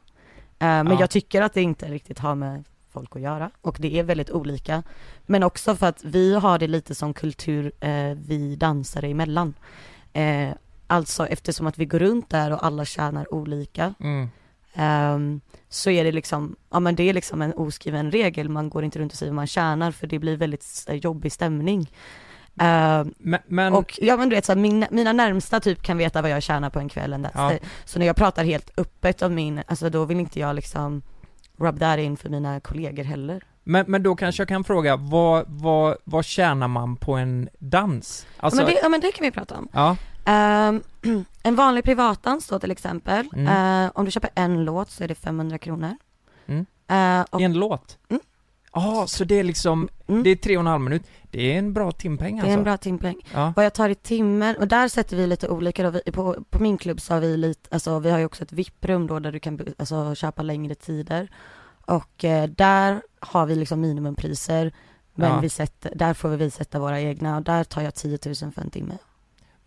Ehm, men Ja. jag tycker att det inte riktigt har med folk att göra och det är väldigt olika. Men också för att vi har det lite som kultur, eh, vi dansare emellan. Eh, alltså eftersom att vi går runt där och alla tjänar olika. Mm. ehm, så är det liksom, ja men det är liksom en oskriven regel, man går inte runt och säger vad man tjänar för det blir väldigt jobbig stämning. Ehm, Men, men och ja men du vet så här, min, mina närmsta typ kan veta vad jag tjänar på en kväll that's Ja. Så när jag pratar helt öppet om min, alltså då vill inte jag liksom rub that in för mina kollegor heller. Men, men då kanske jag kan fråga, vad, vad, vad tjänar man på en dans? Alltså, ja, men det, ja men det kan vi prata om. ja, Ehm, en vanlig privatdans då till exempel, Mm. eh, om du köper en låt så är det 500 kronor. Mm. Eh, och, en låt? Mm. Ja, så det är liksom, mm, det är tre och en halv minut. Det är en bra timpeng det alltså. är en bra timpeng. Ja. Vad jag tar i timmen, och där sätter vi lite olika då, vi, på, på min klubb så har vi lite, alltså vi har ju också ett VIP-rum då där du kan alltså, köpa längre tider. Och eh, där har vi liksom minimumpriser, men Ja. vi sätter, där får vi sätta våra egna och där tar jag 10 000 för en timme.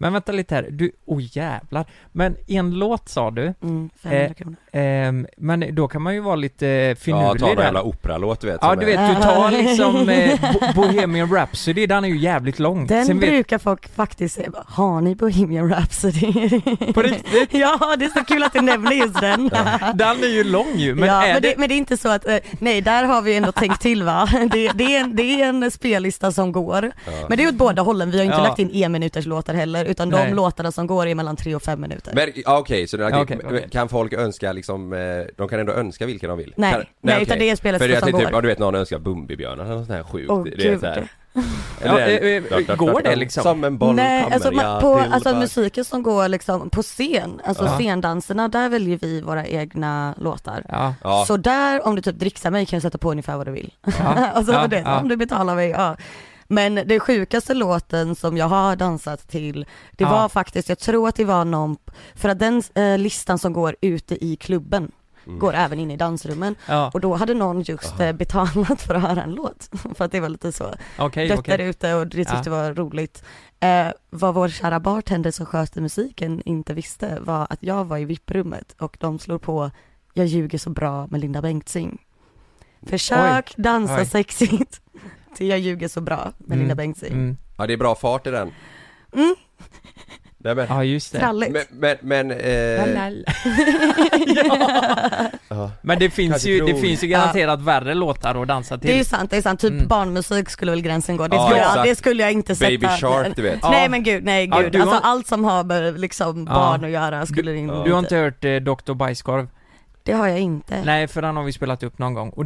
Men vänta lite här, du, oj jävlar. Men en låt sa du, Mm, 500 Eh, kronor. ehm, men då kan man ju vara lite ja finurlig ta någon jävla operalåt du vet Ja du är- vet, du tar liksom eh, Bo- Bohemian Rhapsody, den är ju jävligt lång. Den Sen vet- brukar folk faktiskt säga, har ni Bohemian Rhapsody? På riktigt? ja, det är så kul att du nämner just den. Den är ju lång ju, men ja, är men, det... det, men det är inte så att, eh, nej där har vi ändå tänkt till va. Det, det, är en, det är en spellista som går. Ja. Men det är åt båda hållen, vi har inte Ja. lagt in en minuters låtar heller, utan Nej. de låtarna som går är mellan tre och fem minuter. Men ja, okej, så okej, Ja, okej, kan folk önska liksom, eh, de kan ändå önska vilken de vill? nej, kan, nej, okej. utan det är en För jag som tänkte går. typ, ja du vet någon önskar Bumbibjörnar eller något sånt här sjukt Åh, Det är gud. så här. Ja, eh, eh, går det liksom? Som en boll Nej, kommer alltså, jag ma- på, till alltså musiken som går liksom på scen, alltså Ja. scendanserna, där väljer vi våra egna låtar. Ja, Ja, Så där, om du typ dricksar mig kan jag sätta på ungefär vad du vill. ja, alltså ja, det, ja. om du betalar mig, ja. Men det sjukaste låten som jag har dansat till, det Ja. var faktiskt, jag tror att det var någon, för att den eh, listan som går ute i klubben, Mm. går även in i dansrummen. Ja, Och då hade någon just eh, betalat för att höra en låt, för att det var lite så okej, dött okej. där ute och det tyckte Ja. var roligt. Eh, vad vår kära bartender som sköter musiken inte visste var att jag var i VIP-rummet och de slår på Jag ljuger så bra med Linda Bengtzing. Försök dansa Oj. sexigt till Jag ljuger så bra med Mm, Linda Bengtzing. Mm. Ja det är bra fart i den Mm. Nej men, Ja, just det. Tralligt. men, men, men eh, ja. Men det finns Kanske ju, det tror- finns ju garanterat värre låtar att dansa till. Det är ju sant, det är sant. Typ Mm. barnmusik skulle väl gränsen gå. Det Ja, skulle, jag, det skulle jag inte sätta. Baby Shark du vet. Nej men gud, nej gud. du har- Alltså allt som har med liksom Ja. barn att göra skulle det inte. Du har inte hört eh, Dr. Bajskorv? Det har jag inte. Nej, för den har vi spelat upp någon gång och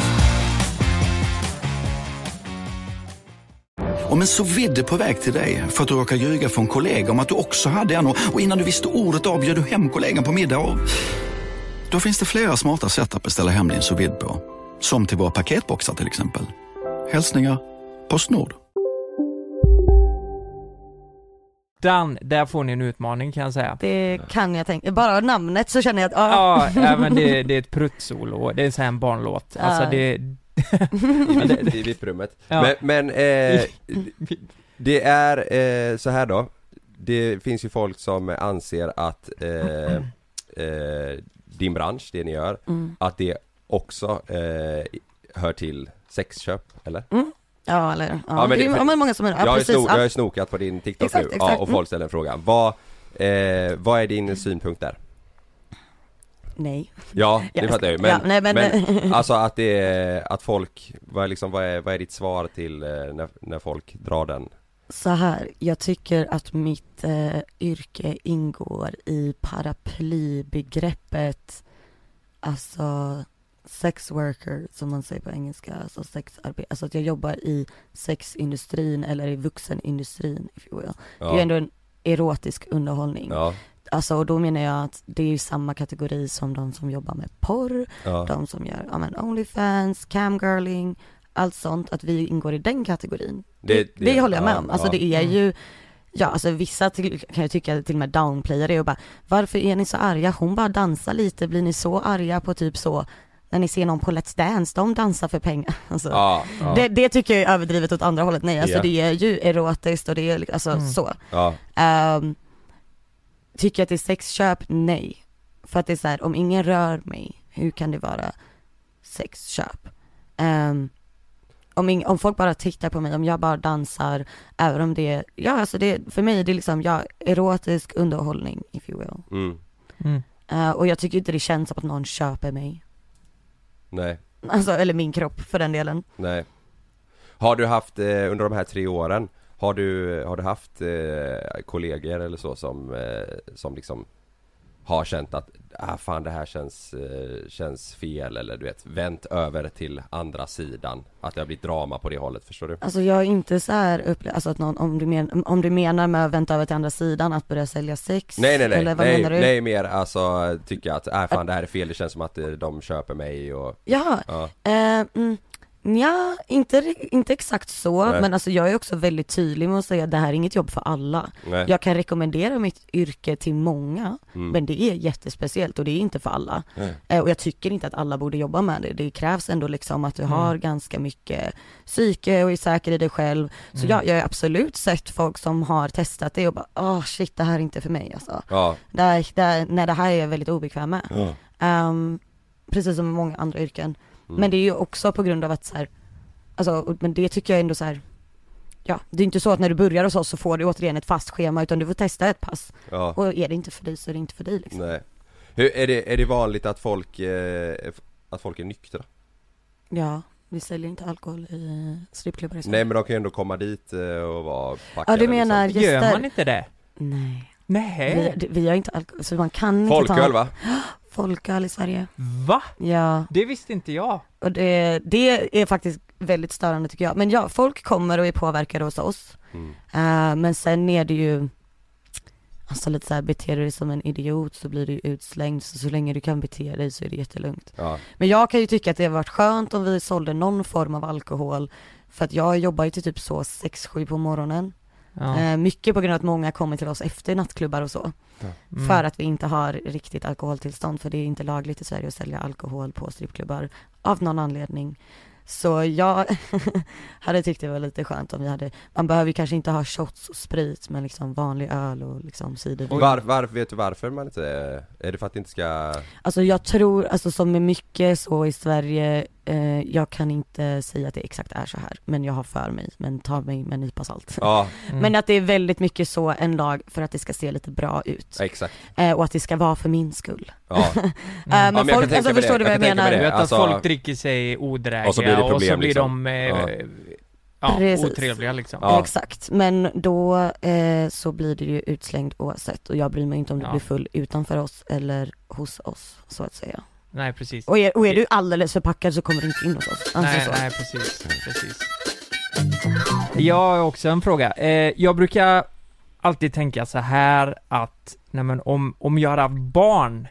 Om en så vidde på väg till dig för att du råkar ljuga från kollega om att du också hade en och innan du visste ordet av du hem kollegan på middag och... Då finns det flera smarta sätt att beställa hem din sous på. Som till våra paketboxar till exempel. Hälsningar Postnord. Dan, där får ni en utmaning kan jag säga. Det kan jag tänka, bara namnet så känner jag att, Ja, ja men det, det är ett pruttsolo, det är en sån här barnlåt. Alltså det... I, i VIP-rummet. Ja. Men, men eh, det är eh, så här då Det finns ju folk som anser att eh, eh, din bransch, det ni gör, Mm. att det också eh, hör till sexköp, eller? Mm. Ja eller, ja, Ja, men det, det- är ja, men många som är, ja, jag, precis. sno, jag har ja. snokat på din TikTok Exakt, nu, exakt. Ja, och folk ställer en fråga. Vad, eh, vad är din synpunkt där? Nej. Ja, det Ja, fattar jag ju, men, ja, nej, men- men alltså att det är, att folk, vad är liksom, vad är, vad är ditt svar till eh, när, när folk drar den? Så här, jag tycker att mitt eh, yrke ingår i paraplybegreppet, alltså sex worker som man säger på engelska, alltså sexarbete, alltså att jag jobbar i sexindustrin eller i vuxenindustrin, if you will. Det är Ja. ändå en erotisk underhållning. Ja, Alltså och då menar jag att det är ju samma kategori som de som jobbar med porr, ja, de som gör, ja men Onlyfans, camgirling, allt sånt, att vi ingår i den kategorin. Det, Det- det, det- håller jag med ja, om. Alltså ja. det är Mm. ju, ja alltså vissa till, kan jag tycka till och med downplayar det och bara, varför är ni så arga? Hon bara dansar lite, blir ni så arga på typ så, när ni ser någon på Let's Dance, de dansar för pengar. Alltså, ja, ja, det, det tycker jag är överdrivet åt andra hållet, nej alltså Ja. det är ju erotiskt och det är alltså Mm. så. ja, Ehm, tycker jag att det är sexköp? Nej. För att det är så här, om ingen rör mig, hur kan det vara sexköp? Ehm, om, ing, om folk bara tittar på mig, om jag bara dansar, även om det är, ja alltså det, för mig är det liksom, ja, erotisk underhållning, if you will. mm, Mm. Eh, och jag tycker inte det känns som att någon köper mig. nej, Alltså, eller min kropp för den delen. nej Har du haft, eh, under de här tre åren, har du, har du haft eh, kollegor eller så som, eh, som liksom har känt att, ah fan det här känns, eh, känns fel eller du vet, vänt över till andra sidan Att det har blivit drama på det hållet, förstår du? Alltså jag är inte så här upplevd, alltså att någon, om du, men, om du menar med att vänta över till andra sidan, att börja sälja sex? Nej nej nej, Eller vad nej, menar du? nej mer alltså tycka att, äh fan det här är fel, det känns som att eh, de köper mig och Jaha, Ja, Eh, mm, ja, inte, inte exakt så, Nej. men alltså jag är också väldigt tydlig med att säga att det här är inget jobb för alla. nej, Jag kan rekommendera mitt yrke till många, mm, men det är jättespeciellt och det är inte för alla. Eh, och jag tycker inte att alla borde jobba med det. Det krävs ändå liksom att du Mm. har ganska mycket psyke och är säker i dig själv. Så Mm. jag, jag har absolut sett folk som har testat det och bara, åh shit det här är inte för mig alltså. Ja, Det här, det här, nej det här är jag väldigt obekväm med. ja, Ehm, precis som många andra yrken. Mm. Men det är ju också på grund av att så här, alltså, men det tycker jag ändå så här. Ja, det är inte så att när du börjar hos oss så får du återigen ett fast schema utan du får testa ett pass. Ja. Och är det inte för dig så är det inte för dig liksom. Nej. Hur, är, det, är det vanligt att folk, eh, att folk är nyktra? Ja, vi säljer inte alkohol i strippklubbar i Sverige. Nej men de kan ju ändå komma dit eh, och vara Ja packade du menar liksom. gäster? Gör man inte det? Nej. Nej. Vi, vi har inte alkohol, så man kan inte Folköl ta va? folköl i Sverige. Va? Ja. Det visste inte jag. Och det, det är faktiskt väldigt störande tycker jag. Men ja, folk kommer och är påverkade hos oss. Mm. Eh, men sen är det ju, alltså lite såhär, beter du dig som en idiot så blir du ju utslängd. Så, så länge du kan bete dig så är det jättelugnt. Ja. Men jag kan ju tycka att det har varit skönt om vi sålde någon form av alkohol. För att jag jobbar ju till typ så 6-7 på morgonen. Ja. Eh, mycket på grund av att många kommer till oss efter nattklubbar och så. Mm. För att vi inte har riktigt alkoholtillstånd, för det är inte lagligt i Sverige att sälja alkohol på strippklubbar av någon anledning. Så jag hade tyckt det var lite skönt om vi hade, man behöver ju kanske inte ha shots och sprit, men liksom vanlig öl och liksom cidervin. Var, var, vet du varför man inte, är det för att det inte ska Alltså jag tror, alltså som med mycket så i Sverige, eh, jag kan inte säga att det exakt är så här, men jag har för mig, men ta mig med en nypa salt. Ja. Mm. Men att det är väldigt mycket så en lag för att det ska se lite bra ut. Ja, exakt. Eh, och att det ska vara för min skull. Ja. Eh, Ja, men men jag kan folk, alltså förstår du Jag vad jag mig menar? Du vet Alltså- att folk dricker sig odrägliga Och så blir det problem, blir liksom. de eh, Ja. ja. Precis. otrevliga liksom. Ja. Exakt, men då eh, så blir det ju utslängd oavsett och jag bryr mig inte om du Ja. blir full utanför oss eller hos oss, så att säga. Nej precis. Och är, och är du alldeles förpackad så kommer du inte in hos oss. Alltså nej, så. nej precis, precis. Jag har också en fråga. Eh, jag brukar alltid tänka så här att, nej men om, om jag hade haft barn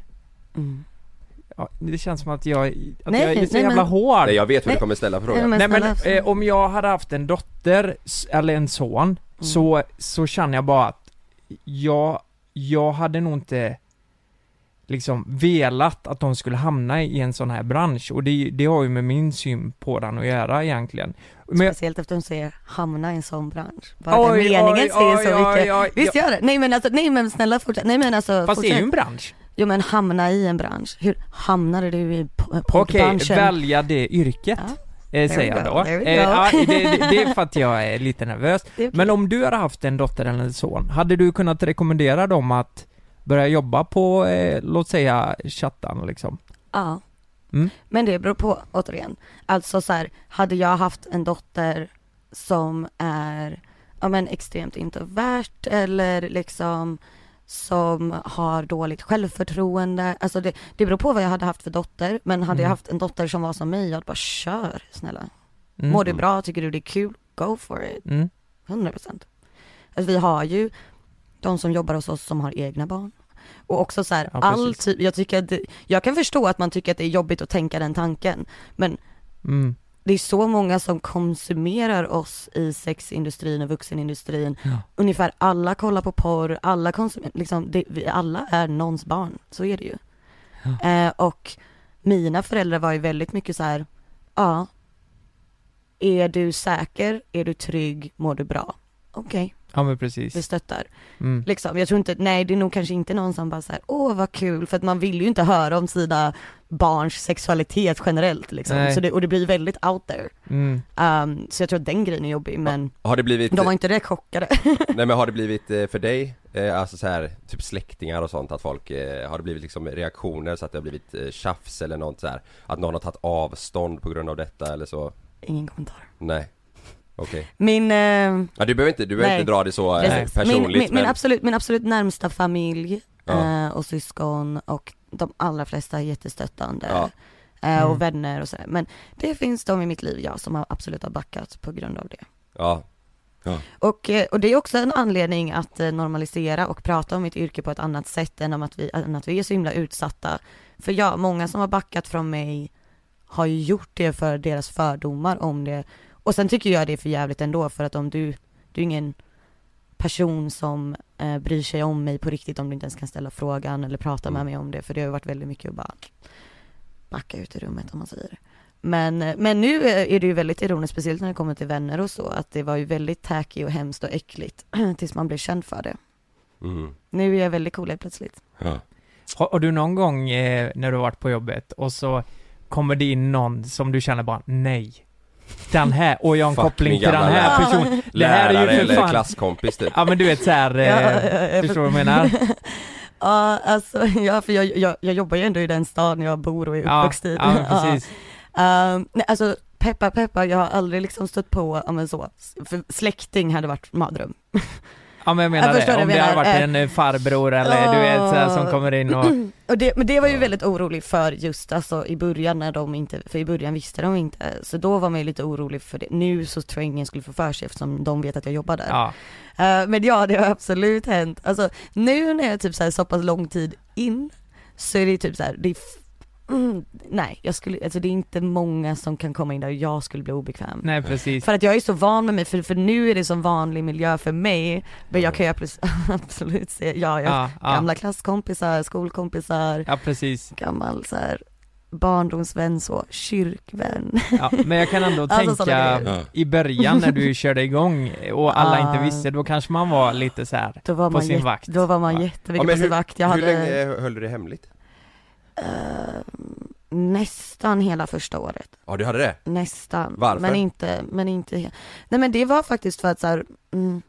Mm. Ja, det känns som att jag, att Nej, jag är så nej, jävla men- hård. Nej jag vet hur Nej. du kommer ställa Nej, frågan. men Nej men eh, om jag hade haft en dotter, eller en son, Mm. så, så känner jag bara att jag, jag hade nog inte liksom velat att de skulle hamna i en sån här bransch och det, det har ju med min syn på den att göra egentligen. Men Speciellt efter att de säger hamna i en sån bransch. Bara Oj, den meningen oj, säger oj, så oj, mycket. oj, Visst gör det? Nej men alltså, nej men snälla fortsätt. Nej men alltså fast det är ju en fortsätt. bransch. Jo men hamna i en bransch. Hur hamnade du i po- Okej, poddbranschen? välja det yrket. Ja. Eh, säger jag då. Eh, ja, det, det, det är för att jag är lite nervös. Okej. Men om du hade haft en dotter eller en son, hade du kunnat rekommendera dem att börja jobba på, eh, låt säga, chattan liksom? Ja. Mm. Men det beror på, återigen. Alltså så här, hade jag haft en dotter som är, ja men extremt introvert eller liksom som har dåligt självförtroende. Alltså det, det beror på vad jag hade haft för dotter. Men hade jag Mm. haft en dotter som var som mig, jag hade bara kör snälla. Mm. Mår du bra, tycker du det är kul, go for it. Mm. 100 procent. Alltså vi har ju de som jobbar hos oss som har egna barn. Och också så här, Ja, all typ, jag tycker att det, jag kan förstå att man tycker att det är jobbigt att tänka den tanken. Men Mm. det är så många som konsumerar oss i sexindustrin och vuxenindustrin. Ja. Ungefär alla kollar på porr, alla konsumerar, liksom, det, vi alla är någons barn. Så är det ju. Eh, och mina föräldrar var ju väldigt mycket så här, ja, är du säker, är du trygg, mår du bra? Okej, Ja men vi precis. stöttar. Mm. Liksom, jag tror inte, nej det är nog kanske inte någon som bara såhär, åh vad kul, för att man vill ju inte höra om sina barns sexualitet generellt liksom. Nej. Så det, och det blir väldigt out there. Mm. Um, så jag tror att den grejen är jobbig, men Har det blivit, de var inte direkt chockade. nej men har det blivit eh, för dig, eh, alltså så här, typ släktingar och sånt att folk, eh, har det blivit liksom reaktioner så att det har blivit eh, tjafs eller något så här Att någon har tagit avstånd på grund av detta eller så? Ingen kommentar. Nej, okej Min, eh, Ja du behöver inte, du behöver Nej. inte dra det så eh, personligt min, min, min, men absolut, min absolut närmsta familj Ja. eh, och syskon och de allra flesta är jättestöttande. Ja. Eh, Mm. och vänner och sådär. Men det finns de i mitt liv, ja, som har absolut har backat på grund av det. Ja, Och, eh, och det är också en anledning att eh, normalisera och prata om mitt yrke på ett annat sätt än, om att vi, än att vi är så himla utsatta. För ja, många som har backat från mig har ju gjort det för deras fördomar om det. Och sen tycker jag det är för jävligt ändå för att om du, du är ingen person som eh, bryr sig om mig på riktigt om du inte ens kan ställa frågan eller prata med Mm. mig om det. För det har ju varit väldigt mycket att bara backa ut i rummet om man säger. Men, eh, men nu eh, är det ju väldigt ironiskt, speciellt när det kommer till vänner och så, att det var ju väldigt tacky och hemskt och äckligt tills man blev känd för det. mm. Nu är jag väldigt cool helt plötsligt. ja. Har, har du någon gång eh, när du har varit på jobbet och så kommer det in någon som du känner bara nej den här, och jag har en Fuck, koppling min till den gamla här lärare. personen Det här är Lärare ju för eller fan klasskompis typ. Ja men du vet såhär, eh, Ja, ja, ja, förstår du vad jag menar? Ja, alltså, ja, för jag, jag, jag jobbar ju ändå i den staden jag bor och är Ja, uppvuxen i. ja, men precis. Ehm, nej, alltså, peppa peppa, jag har aldrig liksom stött på, ja men så, för släkting hade varit mardröm. Ja men jag menar Jag det, om det hade menar, varit eh, en eh, farbror eller du vet såhär som kommer in och och det, men det var ju väldigt orolig för just alltså i början när de inte, för i början visste de inte, så då var man ju lite orolig för det. Nu så tror jag ingen skulle få för sig eftersom de vet att jag jobbar där. Ja, Eh, men ja, det har absolut hänt. Alltså nu när jag är typ så, här, så pass lång tid in, så är det typ så här, det är mm, nej, jag skulle, alltså det är inte många som kan komma in där och jag skulle bli obekväm. nej precis För att jag är så van med mig, för, för nu är det som vanlig miljö för mig, men jag kan ju absolut, se, ja, jag, Ja, ja. gamla klasskompisar, skolkompisar, Ja precis gammal så här barndomsvän så, kyrkvän. Ja, men jag kan ändå Alltså, tänka i början när du körde igång och alla Ja. inte visste, då kanske man var lite så här på sin vakt då var man Ja. jättemycket på sin vakt. Jag hur hade länge höll du det hemligt? Eh, nästan hela första året. Ja du hade det? Nästan. Varför? Men inte, men inte he- Nej men det var faktiskt för att så här, mm,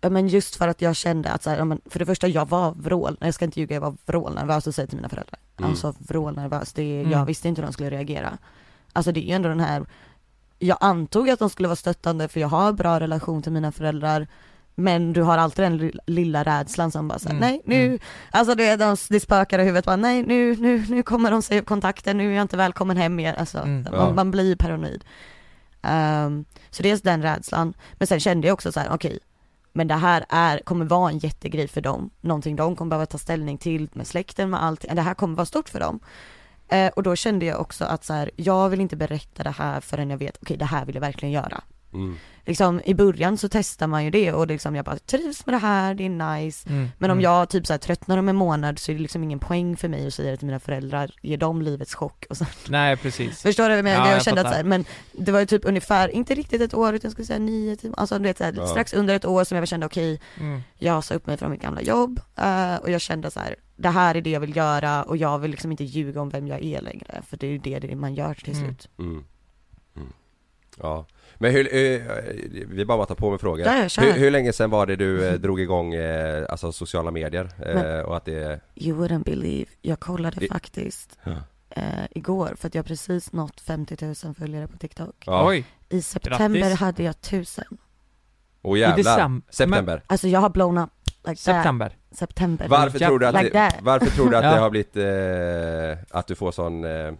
Ja men just för att jag kände att så här, ja, men för det första jag var vrål, nej jag ska inte ljuga, jag var vrålnervös och säga till mina föräldrar. Mm. Alltså vrålnervös, det, Mm. jag visste inte hur de skulle reagera. Alltså det är ju ändå den här, jag antog att de skulle vara stöttande för jag har bra relation till mina föräldrar. Men du har alltid den li- lilla rädslan som bara såhär, Mm, nej nu, mm. alltså det, de, det spökar i huvudet bara, nej nu, nu, nu kommer de säga upp kontakten, nu är jag inte välkommen hem mer, alltså Mm, ja. man, man blir ju paranoid. Ehm, så dels den rädslan, men sen kände jag också så här: okej, men det här är, kommer vara en jättegrej för dem, någonting de kommer behöva ta ställning till med släkten, med allt, det här kommer vara stort för dem. Eh, och då kände jag också att så här, jag vill inte berätta det här förrän jag vet, okej det här vill jag verkligen göra. Mm. Liksom i början så testar man ju det och liksom jag bara trivs med det här, det är nice. Mm, Men om mm. jag typ så här tröttnar om en månad så är det liksom ingen poäng för mig att säga det till mina föräldrar, ge dem livets chock och så Nej precis Förstår du vad jag menar? Ja, jag, jag kände att fattar. så här, men det var ju typ ungefär, inte riktigt ett år utan jag skulle säga nio, tio, alltså du vet så här, Ja. strax under ett år som jag kände okej, mm. jag sa upp mig från mitt gamla jobb eh, och jag kände så här, det här är det jag vill göra och jag vill liksom inte ljuga om vem jag är längre, för det är ju det, det man gör till Mm. slut. Mm. Mm. Ja. Men hur, eh, vi bara matar på med frågor. Kör. hur, hur länge sedan var det du eh, drog igång eh, alltså sociala medier? Men- och att det... You wouldn't believe, jag kollade Det- faktiskt Ja. eh, igår för att jag har precis nått 50 000 följare på TikTok. Ja. Oj, I september Grattis. hade jag 1000. Åh I jävlar. September. Alltså jag har blown up like that. september September. Varför tror du att, Like det, varför tror du att Ja. det har blivit, eh, att du får sån, eh,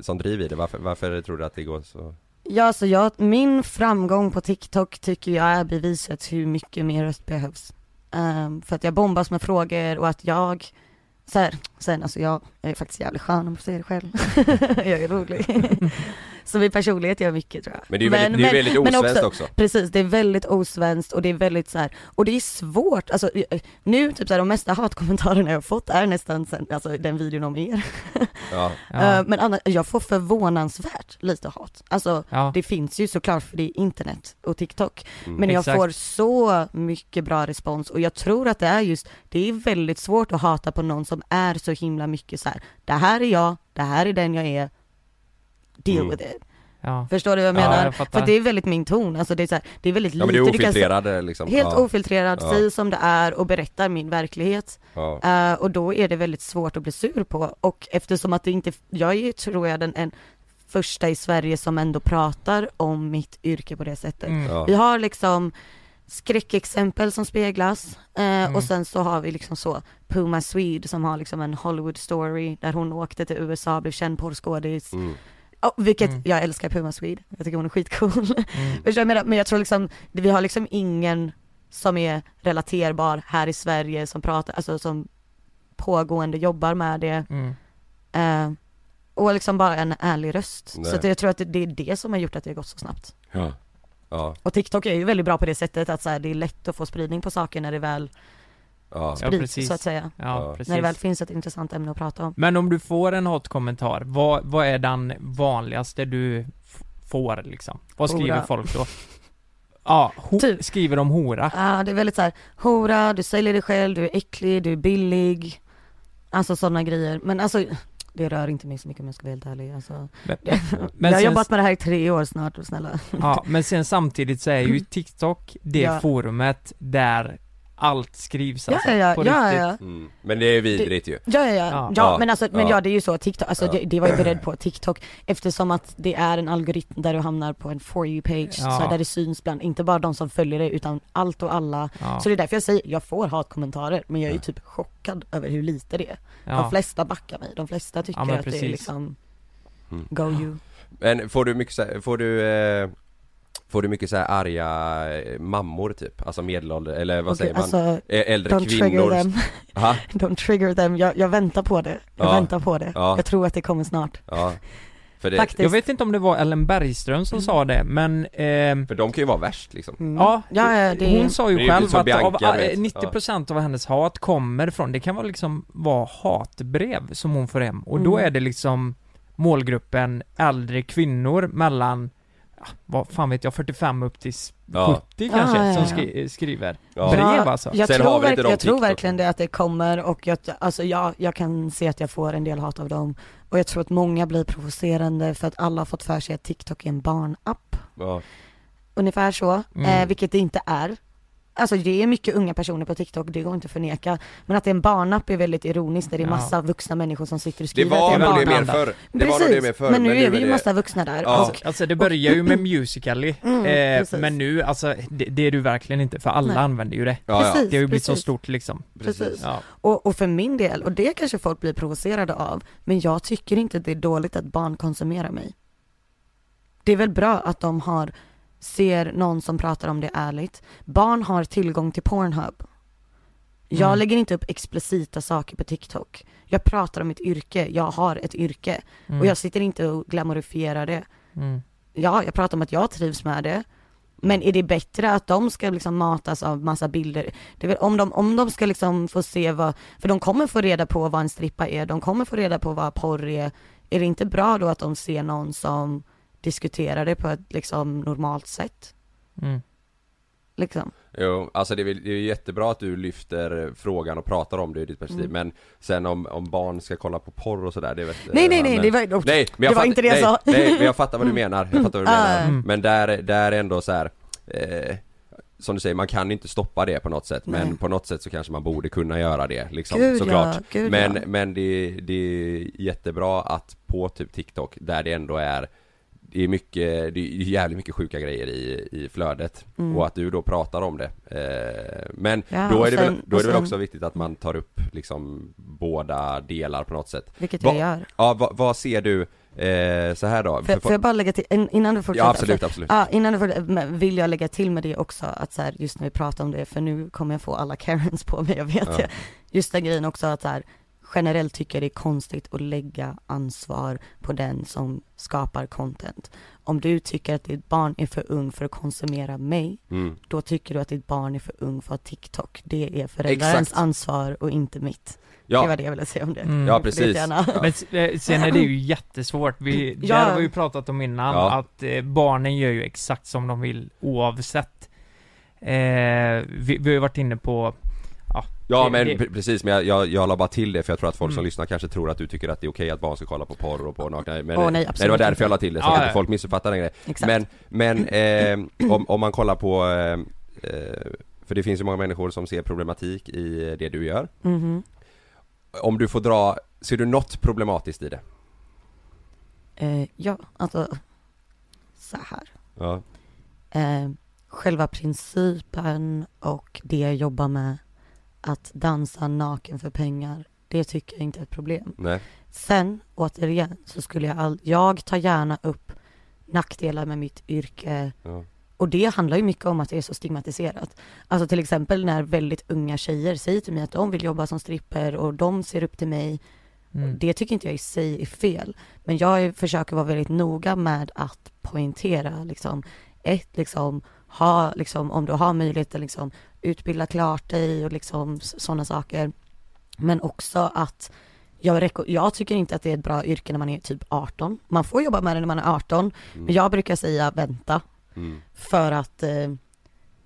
sån driv i det? Varför, varför tror du att det går så? Ja, så jag, min framgång på TikTok tycker jag är beviset hur mycket mer röst behövs. Um, för att jag bombas med frågor och att jag, så här, sen alltså jag, jag är faktiskt jävligt skön om jag säger det själv. jag är rolig. så min personlighet gör mycket tror jag. Men det är ju väldigt, det är ju väldigt men osvenskt också. Precis, det är väldigt osvenskt och det är väldigt så här, och det är svårt, alltså eh, nu typ så här, de mesta hatkommentarerna jag har fått är nästan sen, alltså den videon om er. Ja. ja. Eh, men annars, jag får förvånansvärt lite hat. Alltså ja. det finns ju såklart för det är internet och TikTok. Mm. Men jag Exakt. får så mycket bra respons och jag tror att det är just, det är väldigt svårt att hata på någon som är så himla mycket så här. det här är jag, det här är den jag är, deal Mm. with it. ja. Förstår du vad jag Ja, menar? jag fattar. För det är väldigt min ton, alltså det är så här, det är väldigt Ja lite men du är du kan ofiltrerad liksom. Helt ja. ofiltrerad, Ja. säger som det är och berättar min verklighet. Ja. Eh, och då är det väldigt svårt att bli sur på och eftersom att det inte, jag är tror jag den en första i Sverige som ändå pratar om mitt yrke på det sättet. Mm. Ja. Vi har liksom skräckexempel som speglas eh, Mm. och sen så har vi liksom så Puma Swede som har liksom en Hollywood story där hon åkte till USA, blev känd porrskådis. Mm. Oh, vilket, Mm. jag älskar Puma Swede, jag tycker hon är skitcool. Mm. Jag menar? Men jag tror liksom, vi har liksom ingen som är relaterbar här i Sverige som pratar, alltså som pågående jobbar med det. Mm. Eh, och liksom bara en ärlig röst. Nej. Så jag tror att det, det är det som har gjort att det har gått så snabbt. Ja. Ja. Och TikTok är ju väldigt bra på det sättet att så här, det är lätt att få spridning på saker när det väl Ja. Ja, precis. så att säga. Ja, När det väl finns ett intressant ämne att prata om. Men om du får en hatkommentar, vad, vad är den vanligaste du får liksom? Vad skriver Hora. folk då? Ja, ho- skriver om hora. Ja, det är väldigt så här, hora, du säljer dig själv, du är äcklig, du är billig. Alltså sådana grejer. Men alltså, det rör inte mig så mycket om jag ska vara helt ärlig. Alltså, Men- det, men jag har sen- jobbat med det här i tre år snart, snälla. Ja, men sen samtidigt så är ju TikTok det Ja. forumet där allt skrivs Ja, alltså, ja, ja, på ja, riktigt. ja. Mm. Men det är vidrigt ju. Ja, ja, ja. ja. men alltså, men ja. det är ju så, TikTok, alltså Ja. det, det var jag beredd på, TikTok, eftersom att det är en algoritm där du hamnar på en for you page, Ja. så där det syns bland, inte bara de som följer dig utan allt och alla. Ja. Så det är därför jag säger, jag får hatkommentarer, men jag är ju Ja. typ chockad över hur lite det är. Ja. De flesta backar mig, de flesta tycker Ja, att det är liksom, Mm. go you. Men får du mycket får du eh, Får du mycket så här arga eh, mammor typ? Alltså medelålder, eller vad Okej, säger man? alltså, Eh, Äldre don't kvinnor trigger them. Aha. Don't trigger them, jag, jag väntar på det. Jag Ja. väntar på det. Ja. Jag tror att det kommer snart. Ja för det, Faktiskt. Jag vet inte om det var Ellen Bergström som sa det, men ehm, För de kan ju vara värst liksom Mm. Ja, Ja, ja, det- hon sa ju själv att av, Bianca, eh, vet. 90% av hennes hat kommer från, det kan vara liksom vara hatbrev som hon får hem och då Mm. är det liksom målgruppen äldre kvinnor mellan, ja, vad fan vet jag, 45 upp till s- Ja. 70 kanske, Ja, ja, som skri- skriver Ja. brev alltså. Jag, Sen tror, har vi inte verk- jag tror verkligen det att det kommer och jag, alltså jag, jag kan se att jag får en del hat av dem. Och jag tror att många blir provocerande för att alla har fått för sig att TikTok är en barnapp. ja. Ungefär så, Mm. eh, vilket det inte är. Alltså det är mycket unga personer på TikTok, det går inte att förneka. Men att det är en barnapp är väldigt ironiskt, där det är massa vuxna människor som sitter och Det skriver var att det är en det mer barnapp. förr Det var det mer förr men nu är vi ju det- massa vuxna där. Ja. Och, Alltså det börjar ju med Musical.ly, Mm, eh, men nu, alltså det, det är du verkligen inte, för alla Nej. använder ju det. Ja, ja. Precis. Det har ju blivit så precis. stort liksom. Precis. Ja. Och, och för min del, och det kanske folk blir provocerade av, men jag tycker inte att det är dåligt att barn konsumerar mig. Det är väl bra att de har, ser någon som pratar om det ärligt. Barn har tillgång till Pornhub. Jag Mm. lägger inte upp explicita saker på TikTok. Jag pratar om mitt yrke, jag har ett yrke. Mm. Och jag sitter inte och glamorifierar det. Mm. Ja, jag pratar om att jag trivs med det. Men är det bättre att de ska liksom matas av massa bilder? Väl, om, de, om de ska liksom få se vad, för de kommer få reda på vad en strippa är, de kommer få reda på vad porr är. Är det inte bra då att de ser någon som diskuterar det på ett liksom normalt sätt? Mm. Liksom. Jo, alltså det är, väl- det är jättebra att du lyfter frågan och pratar om det i ditt perspektiv Mm. Men sen om, om barn ska kolla på porr och sådär, det vet Nej, nej, nej, men- det var- Nej, men jag det var fatt- inte det jag nej, sa. Nej, men jag fattar vad du menar, jag fattar vad du Mm. menar Mm. Men där, där är ändå så här. Eh, som du säger, man kan inte stoppa det på något sätt men Nej. på något sätt så kanske man borde kunna göra det liksom, Gud, såklart ja, gud, Men, ja. men det, det är jättebra att på typ TikTok, där det ändå är det är mycket, det är jävligt mycket sjuka grejer i, i flödet Mm. och att du då pratar om det eh, Men Ja, då är det väl, sen- då är det väl också viktigt att man tar upp liksom båda delar på något sätt Vilket Va- jag gör. Ja, vad, ser du eh, så här då? Får, får jag bara lägga till, in- innan du fortsätter? Ja, absolut, för- absolut. Ja, innan du fortsätter, vill jag lägga till med det också, att så här, just när vi pratar om det, för nu kommer jag få alla Karens på mig, jag vet Ja. det. Just den grejen också att så här, generellt tycker jag det är konstigt att lägga ansvar på den som skapar content. Om du tycker att ditt barn är för ung för att konsumera mig, Mm. då tycker du att ditt barn är för ung för TikTok. Det är föräldrarnas Exakt. ansvar och inte mitt. Ja. Det var det jag ville säga om det. Mm. Ja, precis. Ja. Men eh, sen är det ju jättesvårt, vi, Ja. det här har vi ju pratat om innan, Ja. att eh, barnen gör ju exakt som de vill oavsett. Eh, vi, vi har ju varit inne på, ja, det- men det- pre- precis, men jag, jag, jag la bara till det för jag tror att folk som Mm. lyssnar kanske tror att du tycker att det är okej att barn ska kolla på porr och på nakna men, Åh, nej, det absolut var därför inte. jag la till det så att inte folk missuppfattar den grejen. Men, men eh, om, om man kollar på eh, eh, För det finns ju många människor som ser problematik i det du gör Mhm. Om du får dra, ser du något problematiskt i det? Eh, ja, alltså så här. Ja, Eh, själva principen och det jag jobbar med, att dansa naken för pengar, det tycker jag inte är ett problem. nej, Sen, återigen, så skulle jag all, jag tar gärna upp nackdelar med mitt yrke ja, och det handlar ju mycket om att det är så stigmatiserat. Alltså till exempel när väldigt unga tjejer säger till mig att de vill jobba som stripper och de ser upp till mig. Mm. Det tycker inte jag i sig är fel. Men jag försöker vara väldigt noga med att poängtera liksom, ett liksom, ha liksom, om du har möjlighet att liksom utbilda klart dig och liksom sådana saker. Men också att jag, jag tycker inte att det är ett bra yrke när man är typ 18. Man får jobba med det när man är 18, Mm. men jag brukar säga vänta. mm, För att eh,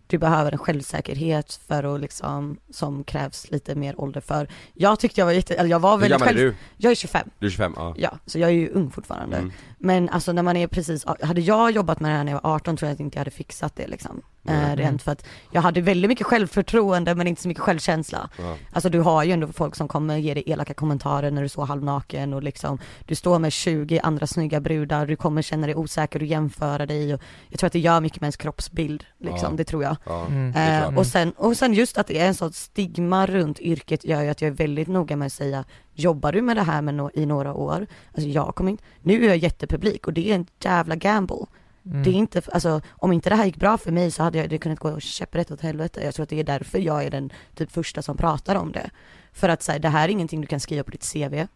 du behöver en självsäkerhet för att liksom, som krävs lite mer ålder för. Jag tyckte jag var jätte, eller jag var Hur väldigt gammal är själv... du? Jag är 25. Du är 25, ja. Ja, så jag är ju ung fortfarande. Mm. Men alltså när man är precis, hade jag jobbat med det här när jag var 18 tror jag att inte jag hade fixat det liksom. Mm. Eh, rent för att jag hade väldigt mycket självförtroende men inte så mycket självkänsla. Ja. Alltså du har ju ändå folk som kommer ge dig elaka kommentarer när du står halvnaken och liksom Du står med 20 andra snygga brudar, du kommer känna dig osäker och jämföra dig och Jag tror att det gör mycket med ens kroppsbild liksom, Ja. det tror jag. Ja, Mm. Eh, och, sen, och sen just att det är en sorts stigma runt yrket gör ju att jag är väldigt noga med att säga Jobbar du med det här med no- i några år? Alltså jag kommer inte, nu är jag jättepublik och det är en jävla gamble. Mm. Det är inte, alltså om inte det här gick bra för mig så hade jag det kunnat gå käpprätt åt helvete. Jag tror att det är därför jag är den typ första som pratar om det. För att säga, det här är ingenting du kan skriva på ditt CV.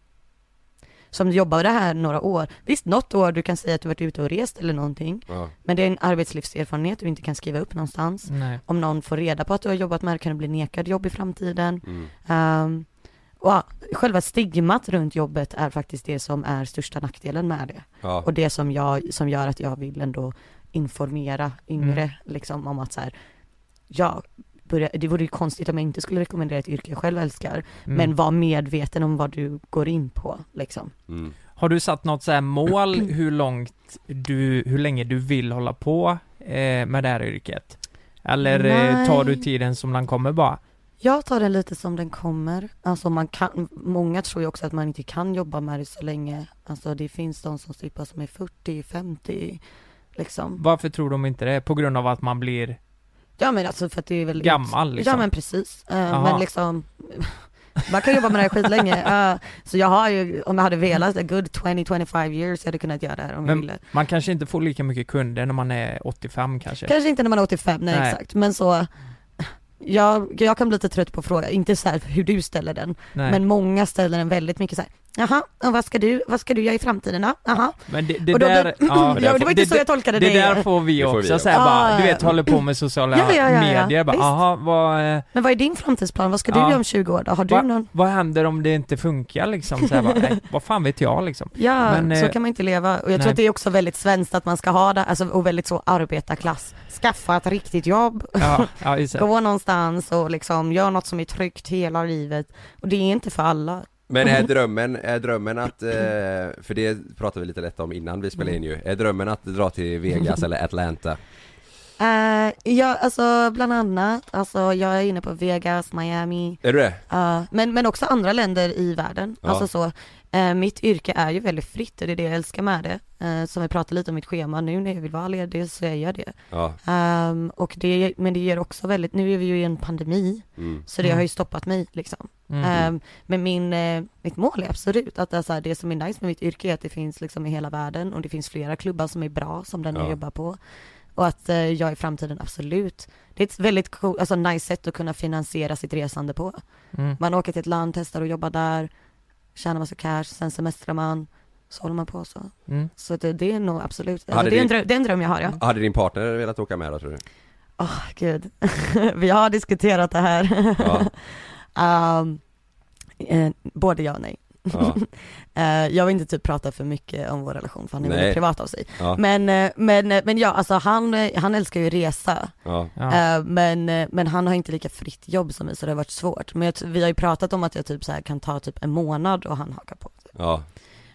Som du jobbar med det här några år, visst något år du kan säga att du varit ute och rest eller någonting. Ja. Men det är en arbetslivserfarenhet du inte kan skriva upp någonstans. Nej. Om någon får reda på att du har jobbat med det kan du bli nekad jobb i framtiden. Mm. Ehm, och själva stigmat runt jobbet är faktiskt det som är största nackdelen med det. Ja. Och det som, jag, som gör att jag vill ändå informera yngre Mm. liksom om att så här, ja, börja, det vore ju konstigt om jag inte skulle rekommendera ett yrke jag själv älskar. Mm. Men var medveten om vad du går in på liksom. Mm. Har du satt något så här mål hur långt du, hur länge du vill hålla på eh, med det här yrket? Eller eh, Nej. tar du tiden som den kommer bara? Jag tar det lite som den kommer. Alltså man kan, många tror ju också att man inte kan jobba med det så länge. Alltså det finns de som strippar som är 40, 50 liksom. Varför tror de inte det? På grund av att man blir Ja men alltså för att det är väl Gammal, liksom. Ja men precis. Jaha. men liksom man kan jobba med det här skitlänge. Uh, så jag har ju, om jag hade velat, a good 20-25 years, jag hade kunnat göra det här om jag Men ville. man kanske inte får lika mycket kunder när man är 85 kanske? Kanske inte när man är 85, nej, Nej. exakt. Men så, jag, jag kan bli lite trött på frågan, inte så här hur du ställer den, Nej. men många ställer den väldigt mycket så här. Jaha, och vad ska du, vad ska du göra i framtiden då? Jaha. Men det, det Och då där, blir- ja, det var inte så jag tolkade det. det. Där får vi också vi säga också. bara, du vet ja. håller på med sociala Ja, ja, ja, ja. medier bara, aha, vad, eh, Men vad är din framtidsplan? Vad ska du Ja. göra om 20 år då? Har du va, någon? vad händer om det inte funkar liksom? Så här, bara, nej, vad fan vet jag liksom? Ja, Men, så eh, kan man inte leva. Och jag nej. tror att det är också väldigt svenskt att man ska ha det, alltså, och väldigt så arbetarklass. Skaffa ett riktigt jobb, Ja, ja gå någonstans och liksom gör något som är tryggt hela livet. Och det är inte för alla. Men är drömmen, är drömmen att, eh, för det pratade vi lite lätt om innan vi spelade in ju, är drömmen att dra till Vegas eller Atlanta? Uh, ja, alltså bland annat, alltså jag är inne på Vegas, Miami, Är du det? Ja, men, men också andra länder i världen. Ja. Alltså så, eh, mitt yrke är ju väldigt fritt och det är det jag älskar med det. Eh, som vi pratade lite om mitt schema, nu när jag vill vara ledig så är jag det. Ja. Ehm, och det, men det ger också väldigt, nu är vi ju i en pandemi, Mm. så det Mm. har ju stoppat mig liksom. Mm. Ehm, men min, eh, mitt mål är absolut att det, är så här, det som är nice med mitt yrke är att det finns liksom i hela världen och det finns flera klubbar som är bra som den Ja. jag jobbar på. Och att eh, jag i framtiden absolut, det är ett väldigt cool, alltså nice sätt att kunna finansiera sitt resande på. Mm. Man åker till ett land, testar att jobba där, tjänar massa cash, sen semestrar man, så håller man på så. Mm. Så det, det är nog absolut, alltså, det, är en dröm, det är en dröm jag har ja. Hade din partner velat åka med då tror du? Åh gud, vi har diskuterat det här. um, eh, både ja och nej. Ja. Eh, jag vill inte typ prata för mycket om vår relation för han är Nej. väldigt privat av sig. Ja. Men, eh, men, eh, men ja, alltså han, han älskar ju resa. Ja. Ja. Men, men han har inte lika fritt jobb som mig så det har varit svårt. Men jag, vi har ju pratat om att jag typ så här kan ta typ en månad och han hakar på. Ja.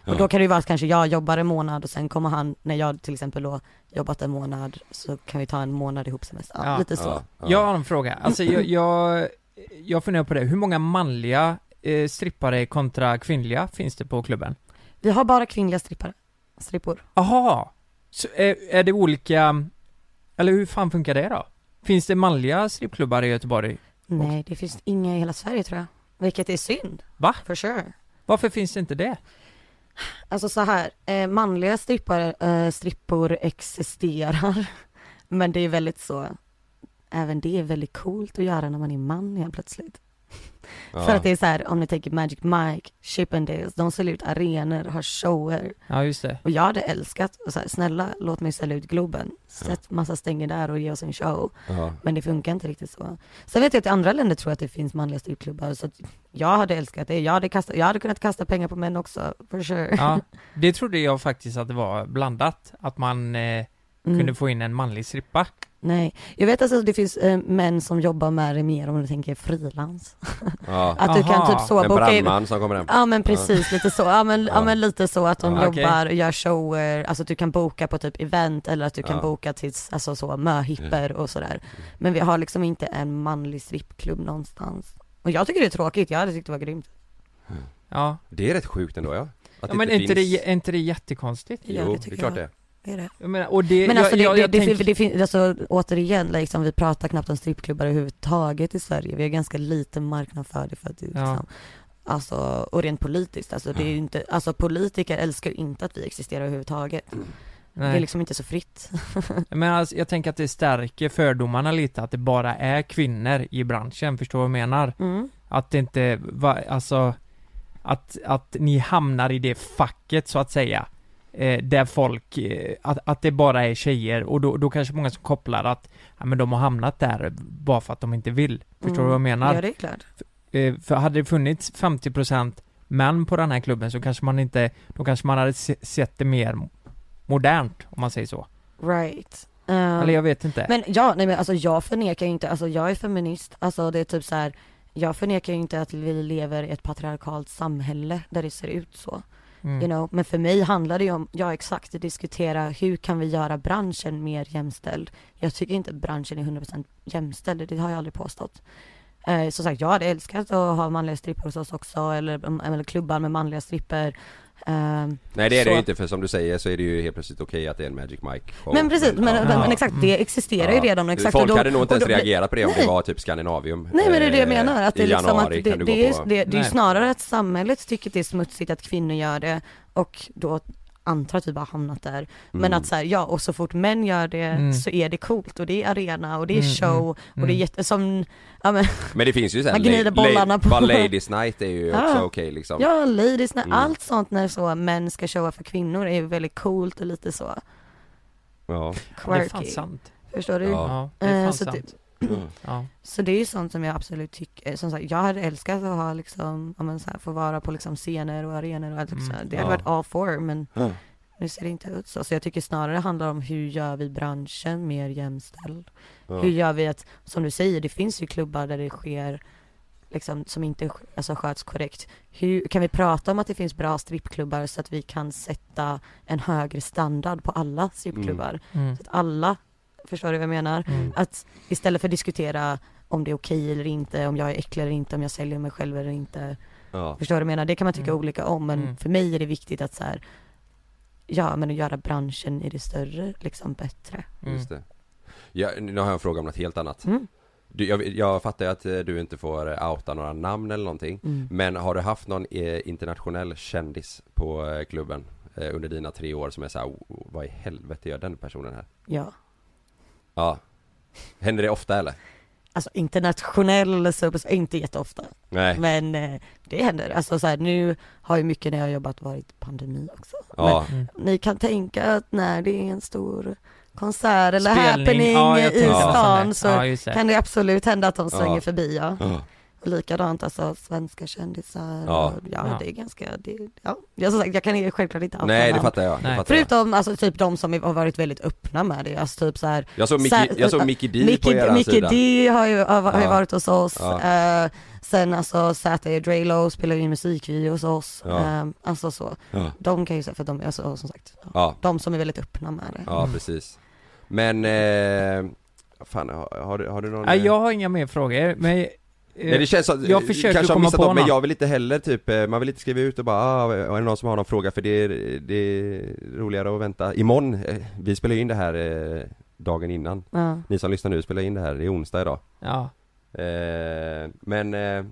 Och då kan det ju vara att kanske jag jobbar en månad och sen kommer han, när jag till exempel då jobbat en månad, så kan vi ta en månad ihop semester. Ja, Ja. lite så. Ja. Ja. Jag har en fråga, alltså jag, jag, jag funderar på det, hur många manliga eh, strippare kontra kvinnliga finns det på klubben? Vi har bara kvinnliga strippare, strippor. Aha! Så är, är det olika, eller hur fan funkar det då? Finns det manliga strippklubbar i Göteborg? Nej, det finns inga i hela Sverige tror jag. Vilket är synd. Va? For sure. Varför finns det inte det? Alltså så här, eh, manliga strippar, eh, strippor existerar. Men det är väldigt så, även det är väldigt coolt att göra när man är man helt plötsligt. Ja. För att det är så här, om ni tänker Magic Mike, Chippendales, de säljer ut arenor, har shower. Ja just det. Och jag hade älskat, och så här, snälla låt mig sälja ut Globen. Sätt massa stänger där och ge oss en show. Ja. Men det funkar inte riktigt så. Sen vet jag att i andra länder tror jag att det finns manliga strippklubbar, så att jag hade älskat det. Jag hade, kastat, jag hade kunnat kasta pengar på män också, for sure. Ja, det trodde jag faktiskt att det var blandat, att man, eh, Mm. kunde få in en manlig strippa. Nej, jag vet alltså att det finns eh, män som jobbar med det mer om du tänker frilans. Ja. Att du kan Aha. typ så En brandman som kommer hem. Ja men precis, lite så, ja men, ja. Ja. men lite så att de Ja, jobbar och gör shower, alltså att du kan boka på typ event eller att du kan boka till, alltså så möhipper och sådär. Men vi har liksom inte en manlig strippklubb någonstans. Och jag tycker det är tråkigt, jag hade tyckt det var grymt. Ja. Det är rätt sjukt ändå ja. Att ja men är inte, det, är inte det jättekonstigt? Jo, det det, är klart jag. det. Är det. Jag menar, och det, Men alltså jag, det, jag det, fin- det finns, alltså återigen liksom, vi pratar knappt om strippklubbar överhuvudtaget i Sverige. Vi har ganska liten marknad för det för att det Ja. liksom, alltså, och rent politiskt, alltså det är ju inte, alltså politiker älskar inte att vi existerar överhuvudtaget. Det är Nej. liksom inte så fritt. Men alltså, jag tänker att det stärker fördomarna lite att det bara är kvinnor i branschen, förstår du vad jag menar? Mm. Att det inte, va, alltså att, att ni hamnar i det facket så att säga eh, Där folk, eh, att, att det bara är tjejer och då, då kanske många som kopplar att Ja men de har hamnat där bara för att de inte vill Förstår du vad jag menar? Ja det är klart. Eh, För hade det funnits 50% män på den här klubben så kanske man inte, då kanske man hade se- sett det mer modernt om man säger så Right. Um, Eller jag vet inte Men ja, nej men alltså jag förnekar ju inte, alltså jag är feminist, alltså det är typ så här. Jag förnekar ju inte att vi lever i ett patriarkalt samhälle där det ser ut så. Mm. You know? Men för mig handlar det ju om, ja exakt, att diskutera hur kan vi göra branschen mer jämställd. Jag tycker inte att branschen är 100% jämställd, det har jag aldrig påstått. Eh, som sagt, jag hade älskat att ha manliga strippor hos oss också, eller, mm, eller klubbar med manliga strippor. Ehm, Nej det är det så- ju inte för som du säger så är det ju helt plötsligt okej att det är en Magic Mike show. Men precis, men, ja. men, men exakt, det existerar ju redan exakt. Folk då- hade nog inte ens då- reagerat på det om Nej. det var typ Skandinavium Nej men det är det jag eh, menar, att det är liksom att det, det, är, på det, det är ju snarare att samhället tycker det är smutsigt att kvinnor gör det och då antar att vi bara hamnat där. Men Mm. att så här, ja och så fort män gör det Mm. så är det coolt och det är arena och det är Mm, show mm, och det är mm. jätte, som, ja men, Men det finns ju såhär, Man gnider bollarna på- bara Ladies Night är ju också Ja. okej liksom ja ladies, Mm. allt sånt när så män ska showa för kvinnor är ju väldigt coolt och lite så Ja, Det är fan quirky. sant Förstår du? Ja. Det är Eh, fan sant Ja, Så det är ju sånt som jag absolut tycker, som sagt, jag hade älskat att ha liksom, ja men så här, få vara på liksom scener och arenor och allt Mm, så här. Det hade varit all for, men nu ser det inte ut så. Så jag tycker snarare det handlar om hur gör vi branschen mer jämställd? Ja. Hur gör vi att, som du säger, det finns ju klubbar där det sker liksom som inte alltså, sköts korrekt. Hur kan vi prata om att det finns bra strippklubbar så att vi kan sätta en högre standard på alla strippklubbar? mm. Så att alla, förstår du vad jag menar? Mm. Att istället för att diskutera om det är okej eller inte, om jag är äcklig eller inte, om jag säljer mig själv eller inte. ja. Förstår du vad jag menar? Det kan man tycka Mm. olika om, men Mm. för mig är det viktigt att så här, ja men att göra branschen i det större liksom bättre. Mm. just det ja, Nu har jag en fråga om något helt annat Mm. du, jag, jag fattar ju att eh, du inte får eh, outa några namn eller någonting Mm. Men har du haft någon eh, internationell kändis på klubben under dina tre år som är såhär, "Oh, vad i helvete gör den personen här? Ja. Ja Händer det ofta eller? Alltså internationell super, inte jätteofta. Nej Men eh, det händer. Alltså så här, nu har ju mycket när jag har jobbat varit pandemi också. Ja, Mm. Men ni kan tänka att när det är en stor konsert eller Spelning, happening ja, i stan så Ja, kan det absolut hända att de svänger Ja. förbi ja. Och likadant alltså svenska kändisar Ja. och, ja, Ja. det är ganska, det, ja. Jag, som sagt, jag kan ju självklart inte outa Nej det fattar jag, det fattar jag Förutom alltså typ de som har varit väldigt öppna med det, alltså typ så här Jag såg Så Mickey, jag såg Mickey D på Mickey, eran Mickey sida D har ju, har, har ju varit hos oss, Ja. eh, sen alltså Z.A. Drelo spelar ju in musikvideo hos oss, Ja. eh, alltså så. Ja, De kan ju säga, för de, alltså, som sagt, de som är väldigt öppna med det. ja precis Men, eh, fan har, har, du, har du någon? Nej, eh, jag har inga mer frågor, men Nej det känns som, jag försöker kanske har komma missat på något, men jag vill inte heller typ, eh, man vill inte skriva ut och bara ah, är det någon som har någon fråga? För det är, det är roligare att vänta Imorgon, eh, vi spelar in det här eh, dagen innan Ja. Ni som lyssnar nu spelar in det här, det är onsdag idag Ja, eh, Men, eh,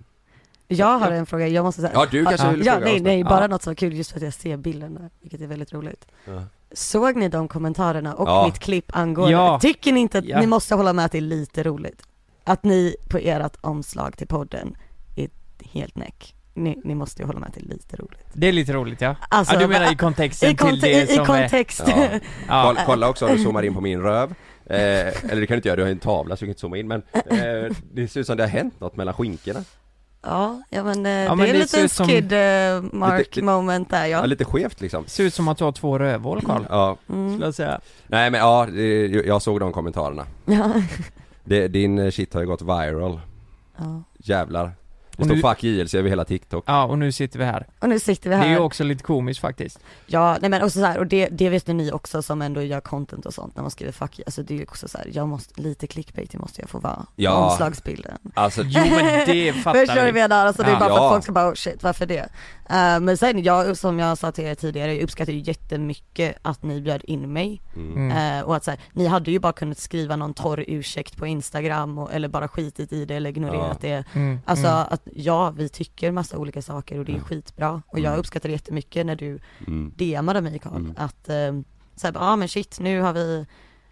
Jag har en fråga, jag måste säga ja du kanske ja, vill ja, fråga nej, nej, bara Ja. något som var kul just för att jag ser bilderna, vilket är väldigt roligt. Ja. Såg ni de kommentarerna och mitt klipp angående, tycker ni inte att ni måste hålla med att det är lite roligt? Att ni på ert omslag till podden är helt näck. Ni, ni måste ju hålla med att det är lite roligt. det är lite roligt ja. Alltså, ja du menar i kontexten I, konte- till det i, i som kontext. Ja. är, Kolla, ja, kolla också om du zoomar in på min röv eh, Eller det kan du inte göra, du har en tavla så du kan inte zooma in men eh, Det ser ut som det har hänt något mellan skinkorna Ja, ja men, eh, Ja, det men är det lite ut som- skid eh, mark Lite- moment där Ja, ja. lite skevt liksom Ser ut som att du har två rövhål Karl. Ja, Mm. Skulle jag säga. nej men ja, det, jag såg de kommentarerna Ja. det, Din eh, shit har ju gått viral ja. Jävlar Det Och står nu- 'fuck JLC' över hela TikTok Ja, och nu sitter vi här. Och nu sitter vi Det här. är ju också lite komiskt faktiskt. Ja, nej men också så här, och det, det vet ju ni också som ändå gör content och sånt när man skriver fuck, alltså det är ju också så här, jag måste, lite clickbait måste jag få vara. Ja. Omslagsbilden. Alltså, Jo men det fattar Förstår du vad jag menar? Alltså det är Ja. bara för Ja. att folk ska bara oh shit, varför det? Eh, men sen, jag, som jag sa till er tidigare, jag uppskattar ju jättemycket att ni bjöd in mig. mm. Eh, och att så här, ni hade ju bara kunnat skriva någon torr ursäkt på Instagram och, eller bara skitit i det eller ignorerat det. Mm, Alltså mm. att ja, vi tycker massa olika saker och det är skitbra. Och jag Mm. uppskattar jättemycket när du mm. DMade mig Karl, Mm. att eh, såhär, ja ah, men shit nu har vi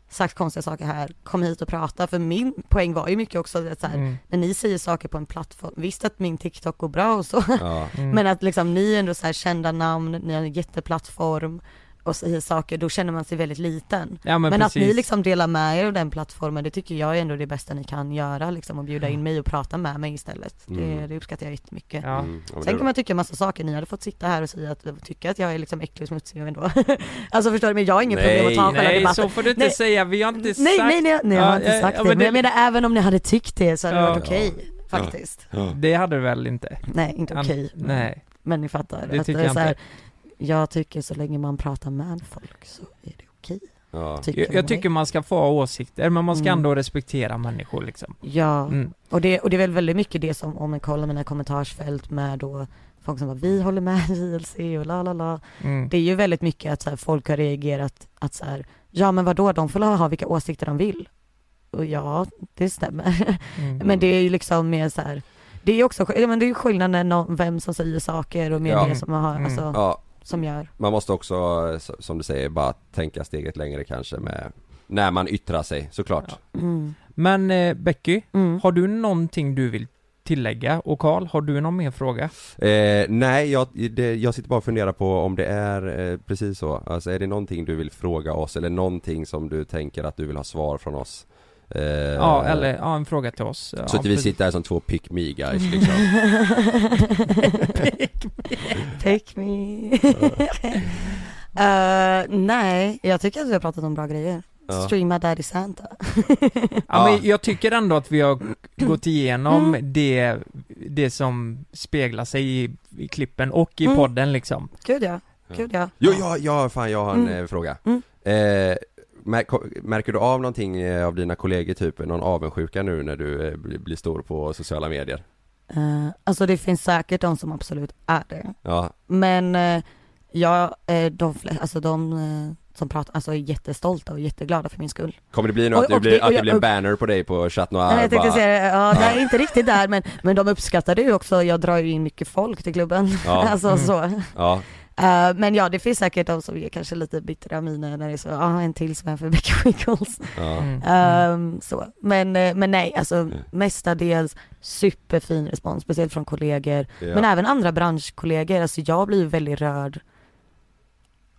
sagt konstiga saker här, kom hit och prata. För min poäng var ju mycket också att så här, Mm. när ni säger saker på en plattform, visst att min TikTok går bra och så, Ja, Mm. men att liksom ni är ändå så här kända namn, ni har en jätteplattform och säger saker, då känner man sig väldigt liten. Ja men, Men, att ni liksom delar med er av den plattformen, det tycker jag är ändå det bästa ni kan göra liksom, och bjuda in mig och prata med mig istället. Det, Mm. det uppskattar jag jättemycket. Ja. mm. det Sen kan man tycka massa saker, ni hade fått sitta här och säga att, tycka att jag är liksom äcklig och smutsig ändå. alltså förstår du, men jag har ingen problem att ta själva Nej debatten. så får du inte Nej. säga, vi har inte sagt Nej, nej, nej, nej jag har inte Ja, sagt ja, det. men Men jag menar även om ni hade tyckt det så hade det varit okej, faktiskt. Ja. Det hade du väl inte? Nej, inte okej. Nej, Men ni fattar. det att tycker är jag så här, inte. Jag tycker så länge man pratar med folk så är det okej. Ja. Tycker Jag, jag tycker man ska få ha åsikter, men man ska Mm. ändå respektera människor liksom. Ja, Mm. och det, och det är väl väldigt mycket det som, om man kollar mina kommentarsfält med då folk som bara vi håller med JLC och la la la. Mm. Det är ju väldigt mycket att så här, folk har reagerat att så här, ja men vadå, de får ha vilka åsikter de vill. Och ja, det stämmer. Mm. men det är ju liksom mer så här, det är ju också, ja, men det är ju skillnad när någon, vem som säger saker och mer Ja. det som har, Mm. alltså, Ja, som gör. man måste också, s- som du säger, bara tänka steget längre kanske med När man yttrar sig, såklart Mm. Men eh, Becky, Mm. har du någonting du vill tillägga? Och Karl, har du någon mer fråga? eh, Nej, jag, det, jag sitter bara och funderar på om det är eh, precis så Alltså är det någonting du vill fråga oss eller någonting som du tänker att du vill ha svar från oss? Eh, Ja, eller ja, en fråga till oss. Ja, Så att vi sitter här som två pick me guys liksom Pick me. Eh, nej, jag tycker att vi har pratat om bra grejer. Ja. Streama Daddy Santa. Ja, men jag tycker ändå att vi har gått igenom Mm. det, det som speglar sig i, i klippen och i Mm. podden liksom. Gud ja, gud ja. Jo, ja, ja, fan jag har en Mm. eh, fråga Mm. eh, Märker du av någonting eh, av dina kollegor, typ någon avundsjuka nu när du eh, blir, stor på sociala medier? Eh, alltså det finns säkert de som absolut är det. Ja, Men uh, ja, eh, de, fle- alltså de eh, som pratar, alltså är jättestolta och jätteglada för min skull. kommer det bli nu Och- att, det och blir, det- och att det jag- blir en och- banner på dig på Chat Noir? Nej, jag tänkte bara- säga det, ja, nej inte riktigt där men, men de uppskattar det ju också, jag drar ju in mycket folk till klubben. Ja. alltså Mm. så. Ja, Eh, men ja, det finns säkert de som är kanske lite bittra miner när det är så, ja ah, en till som är för Becky Wiggles. ja, Mm. Ehm, så. Men, eh, men nej, alltså mestadels superfin respons, speciellt från kollegor. ja. Men även andra branschkollegor, alltså jag blir väldigt rörd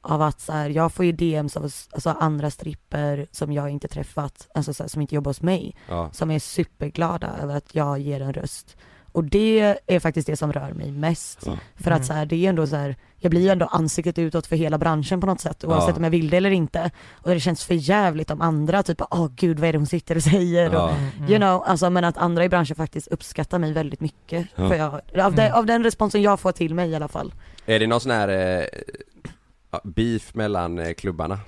av att så här, jag får ju DMs av alltså, andra stripper som jag inte träffat, alltså så här, som inte jobbar hos mig, ja. som är superglada över att jag ger en röst. Och det är faktiskt det som rör mig mest. Ja. För att så här, det är ändå så här, jag blir ju ändå ansiktet utåt för hela branschen på något sätt, oavsett Ja. om jag vill det eller inte. Och det känns för jävligt om andra, typ åh gud vad är det hon sitter och säger? Och, Ja. Mm. You know, alltså men att andra i branschen faktiskt uppskattar mig väldigt mycket. Ja. För jag, av, det, Mm. av den responsen jag får till mig i alla fall. Är det någon sån här eh, beef mellan eh, klubbarna?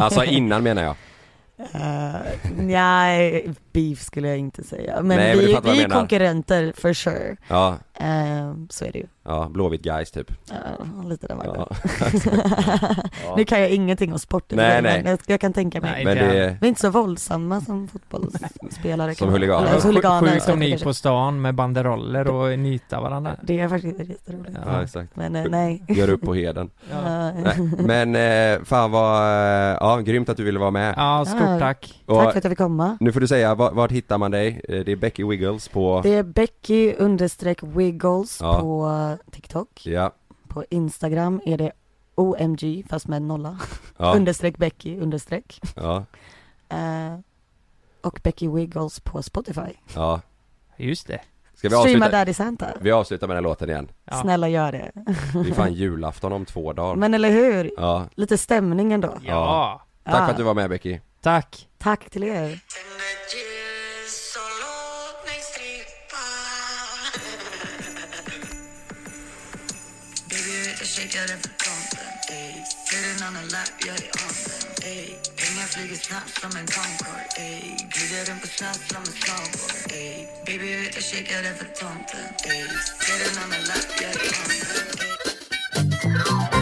Alltså innan menar jag Uh, nej, beef skulle jag inte säga. Men Nej, men vi, vad vi är konkurrenter for sure. Ja, Ehm, så är det ju. ja, Blåvitt guys typ Ja, lite den ja. ja. Nu kan jag ingenting om sport i Nej, nej. men jag, jag kan tänka mig. Nej, Men det- Vi är inte så våldsamma som fotbollsspelare. Som kan- huliganer. eller, Sjukt om ni gick på stan med banderoller och nita varandra. Det är faktiskt jätteroligt. ja exakt Men eh, nej. Gör upp på heden Ja, Men eh, fan vad, eh, ja grymt att du ville vara med ja stort tack. Och Tack för att jag fick komma. nu får du säga, vart, vart hittar man dig? Eh, Det är Becky Wiggles på, Det är Becky understreck Wiggles Ja. på TikTok. ja, På Instagram är det OMG fast med nolla. ja, Understreck Becky understreck. ja, Eh, och Becky Wiggles på Spotify. ja Just det. Ska vi Streama avsluta? Daddy Santa. Vi avslutar med den här låten igen. Snälla gör det. Det är fan julafton om två dagar. Men eller hur? Ja. Lite stämning ändå. Ja. Tack Ja. för att du var med Becky. Tack. Tack till er. Shakar den för ey Ser den annan lapp, jag är on den ey Pengar flyger snabbt som en Concorde ey Glider den på snabbt som en snowboard ey Baby jag jag shakar den för tomten ey Ser den annan lapp, jag är on den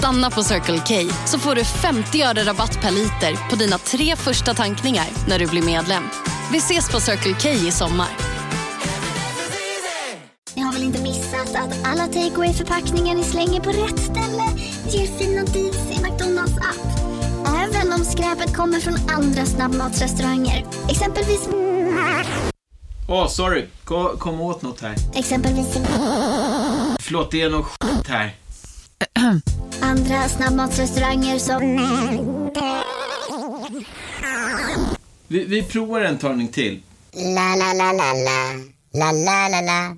Stanna på Circle K så får du 50 öre rabatt per liter på dina tre första tankningar när du blir medlem. Vi ses på Circle K i sommar. Ni har väl inte missat att alla takeaway förpackningar ni slänger på rätt ställe ger fina deals i McDonalds app. Även om skräpet kommer från andra snabbmatsrestauranger. Exempelvis... Åh, sorry. Kom, kom åt något här. Exempelvis... Förlåt, det är något skit här. Andra snabbmatsrestauranger som... Vi, vi provar en talning till. La, la, la, la, la. La, la, la, la.